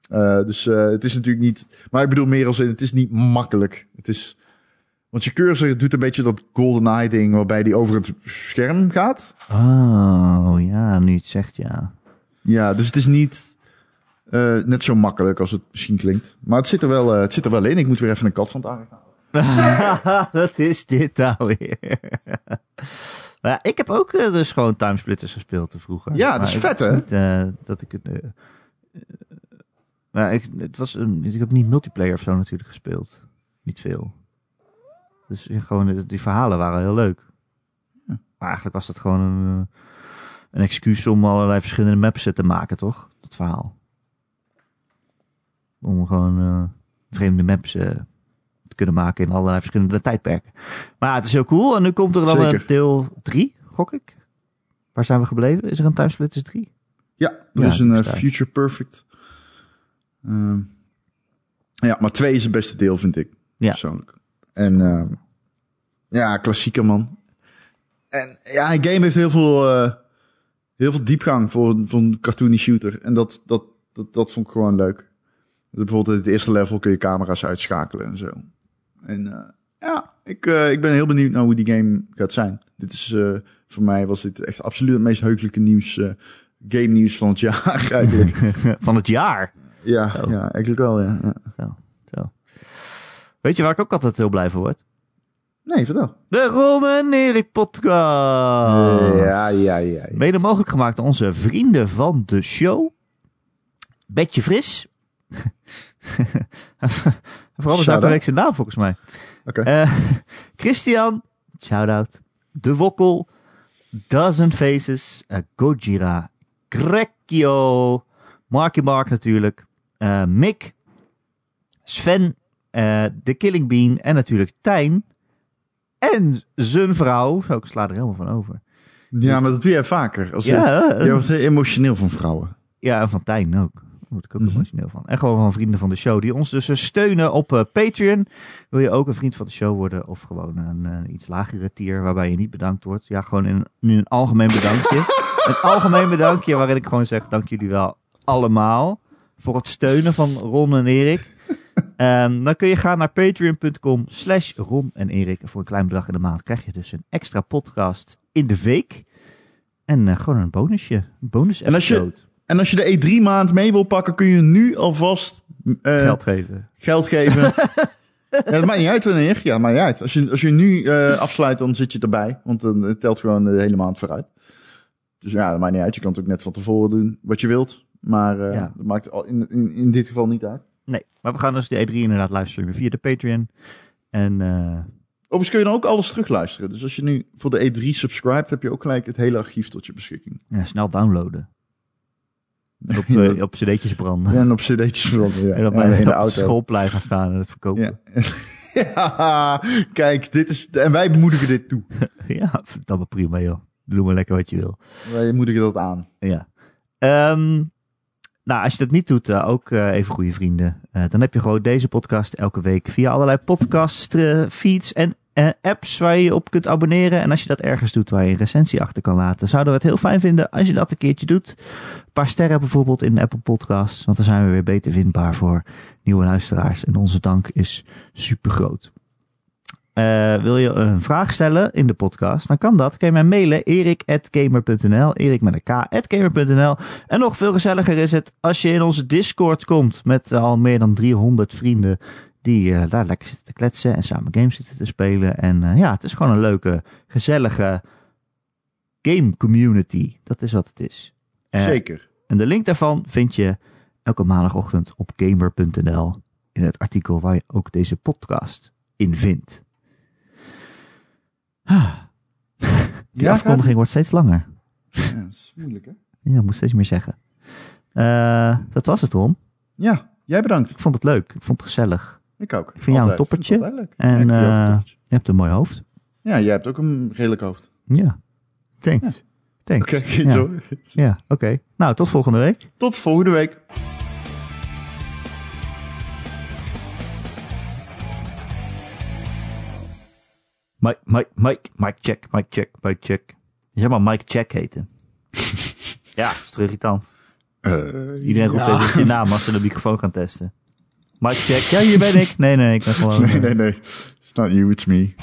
Eh, dus het is natuurlijk niet. Maar ik bedoel meer als in, het is niet makkelijk. Het is. Want je cursor doet een beetje dat GoldenEye ding waarbij die over het scherm gaat. Oh, ja, nu het zegt, ja. Ja, dus het is niet net zo makkelijk als het misschien klinkt. Maar het zit er wel, het zit er wel in. Ik moet weer even een kat van het aardig halen. (laughs) Wat is dit nou weer? (laughs) Maar ja, ik heb ook eh, dus gewoon Timesplitters gespeeld te vroeger. Ja, dat is vet, hè? Niet, eh, dat ik het... eh, maar ik, het was een, ik heb niet multiplayer of zo natuurlijk gespeeld. Niet veel. Dus gewoon, die verhalen waren heel leuk. Ja. Maar eigenlijk was dat gewoon een, een excuus om allerlei verschillende maps te maken, toch? Dat verhaal. Om gewoon vreemde maps kunnen maken in allerlei verschillende tijdperken. Maar ja, het is heel cool. En nu komt er dan Zeker. een deel 3, gok ik. Waar zijn we gebleven? Is er een Timesplitters 3? Ja, er Ja, is een die eh. Future Perfect. Ehm, ja, maar twee is het beste deel, vind ik. Ja. Persoonlijk. En ehm, ja, klassieker man. En ja, een game heeft heel veel, eh, heel veel diepgang voor, voor een cartoony shooter. En dat, dat, dat, dat vond ik gewoon leuk. Dus bijvoorbeeld in het eerste level kun je camera's uitschakelen en zo. En eh, ja, ik, eh, ik ben heel benieuwd naar hoe die game gaat zijn. Dit is, eh, voor mij was dit echt absoluut het meest heugelijke nieuws, game nieuws van het (laughs) jaar eigenlijk. (laughs) Van het jaar. ja, Zo. ja, eigenlijk wel, ja. ja. Zo, zo. Weet je waar ik ook altijd heel blij van word? Nee, vertel. De Ron en podcast. ja, ja, ja. ja. Mede mogelijk gemaakt door onze vrienden van de show. Betje Fris. (laughs) Vooral elke week zijn naam volgens mij. Oké. Eh, (laughs) Christian, shout-out. De Wokkel. Dozen Faces. eh, Gojira. Grekio. Marky Mark natuurlijk. eh, Mick. Sven. de Killing Bean. En natuurlijk Tijn. En zijn vrouw. Zo, ik sla er helemaal van over. Ja, maar dat doe jij vaker. Als Ja, je, jij wordt heel emotioneel van vrouwen. Ja, en van Tijn ook. Word ik ook Mhm. emotioneel van. En gewoon van vrienden van de show. Die ons dus eh, steunen op eh, Patreon. Wil je ook een vriend van de show worden? Of gewoon een, eh, iets lagere tier waarbij je niet bedankt wordt. Ja, gewoon in, nu een algemeen bedankje. (laughs) een algemeen bedankje waarin ik gewoon zeg dank jullie wel allemaal. Voor het steunen van Ron en Erik. Ehm, dan kun je gaan naar patreon.com slash Ron en Erik. Voor een klein bedrag in de maand krijg je dus een extra podcast in de week. En gewoon een bonusje. Een bonus En als je-. En als je de E3 maand mee wil pakken, kun je nu alvast eh, geld geven. geld geven. (laughs) ja, dat maakt niet uit wanneer. Ja, maakt niet uit. Als je, als je nu eh, afsluit, dan zit je erbij. Want dan het telt gewoon de hele maand vooruit. Dus ja, dat maakt niet uit. Je kan het ook net van tevoren doen wat je wilt. Maar eh, Ja. dat maakt al in, in, in dit geval niet uit. Nee, maar we gaan dus de E3 inderdaad livestreamen via de Patreon. En eh, Overigens kun je dan ook alles terugluisteren. Dus als je nu voor de E3 subscribt, heb je ook gelijk het hele archief tot je beschikking. ja, snel downloaden. Op, (laughs) op cd'tjes branden. En op cd'tjes branden, ja. En op, mijn, (laughs) op auto. schoolplein gaan staan en het verkopen. Ja. (laughs) ja, kijk, dit is... En wij moedigen dit toe. Ja, dat maar prima joh. Doe maar lekker wat je wil. Wij moedigen dat aan. Ja. Ehm, nou, als je dat niet doet, eh, ook eh, even goede vrienden. Eh, dan heb je gewoon deze podcast elke week via allerlei podcast feeds en eh, apps waar je je op kunt abonneren. En als je dat ergens doet waar je een recensie achter kan laten, zouden we het heel fijn vinden als je dat een keertje doet. Een paar sterren bijvoorbeeld in de Apple Podcasts, want dan zijn we weer beter vindbaar voor nieuwe luisteraars. En onze dank is super groot. Eh, wil je een vraag stellen in de podcast, dan kan dat. Kun je mij mailen, erik.gamer.nl, erik met een k.gamer.nl. En nog veel gezelliger is het als je in onze Discord komt met al meer dan 300 vrienden die eh, daar lekker zitten te kletsen en samen games zitten te spelen. En eh, ja, het is gewoon een leuke, gezellige game community. Dat is wat het is. Eh, Zeker. en de link daarvan vind je elke maandagochtend op gamer.nl in het artikel waar je ook deze podcast in vindt. Ah. Die Ja, afkondiging wordt steeds langer. Ja, dat is moeilijk, hè? Ja, moet steeds meer zeggen. Dat was het, Ron. Ja, jij bedankt. Ik vond het leuk. Ik vond het gezellig. Ik ook. Ik vind jou een toppertje. Ik. En Ja, een eh, je hebt een mooi hoofd. Ja, jij hebt ook een redelijk hoofd. Ja. Thanks. Thanks. Oké, (laughs) ja. zo. Ja, oké. Nou, tot volgende week. Tot volgende week. Mike, Mike, Mike, Mike check, Mike check, Mike check. Je zou maar Mike check heten. (laughs) ja, dat is irritant. Eh, Iedereen roept ja. even je naam als ze de microfoon gaan testen. Mike check, ja hier ben ik. Nee, nee, ik ben gewoon... (laughs) Nee, nee, nee. It's not you, it's me.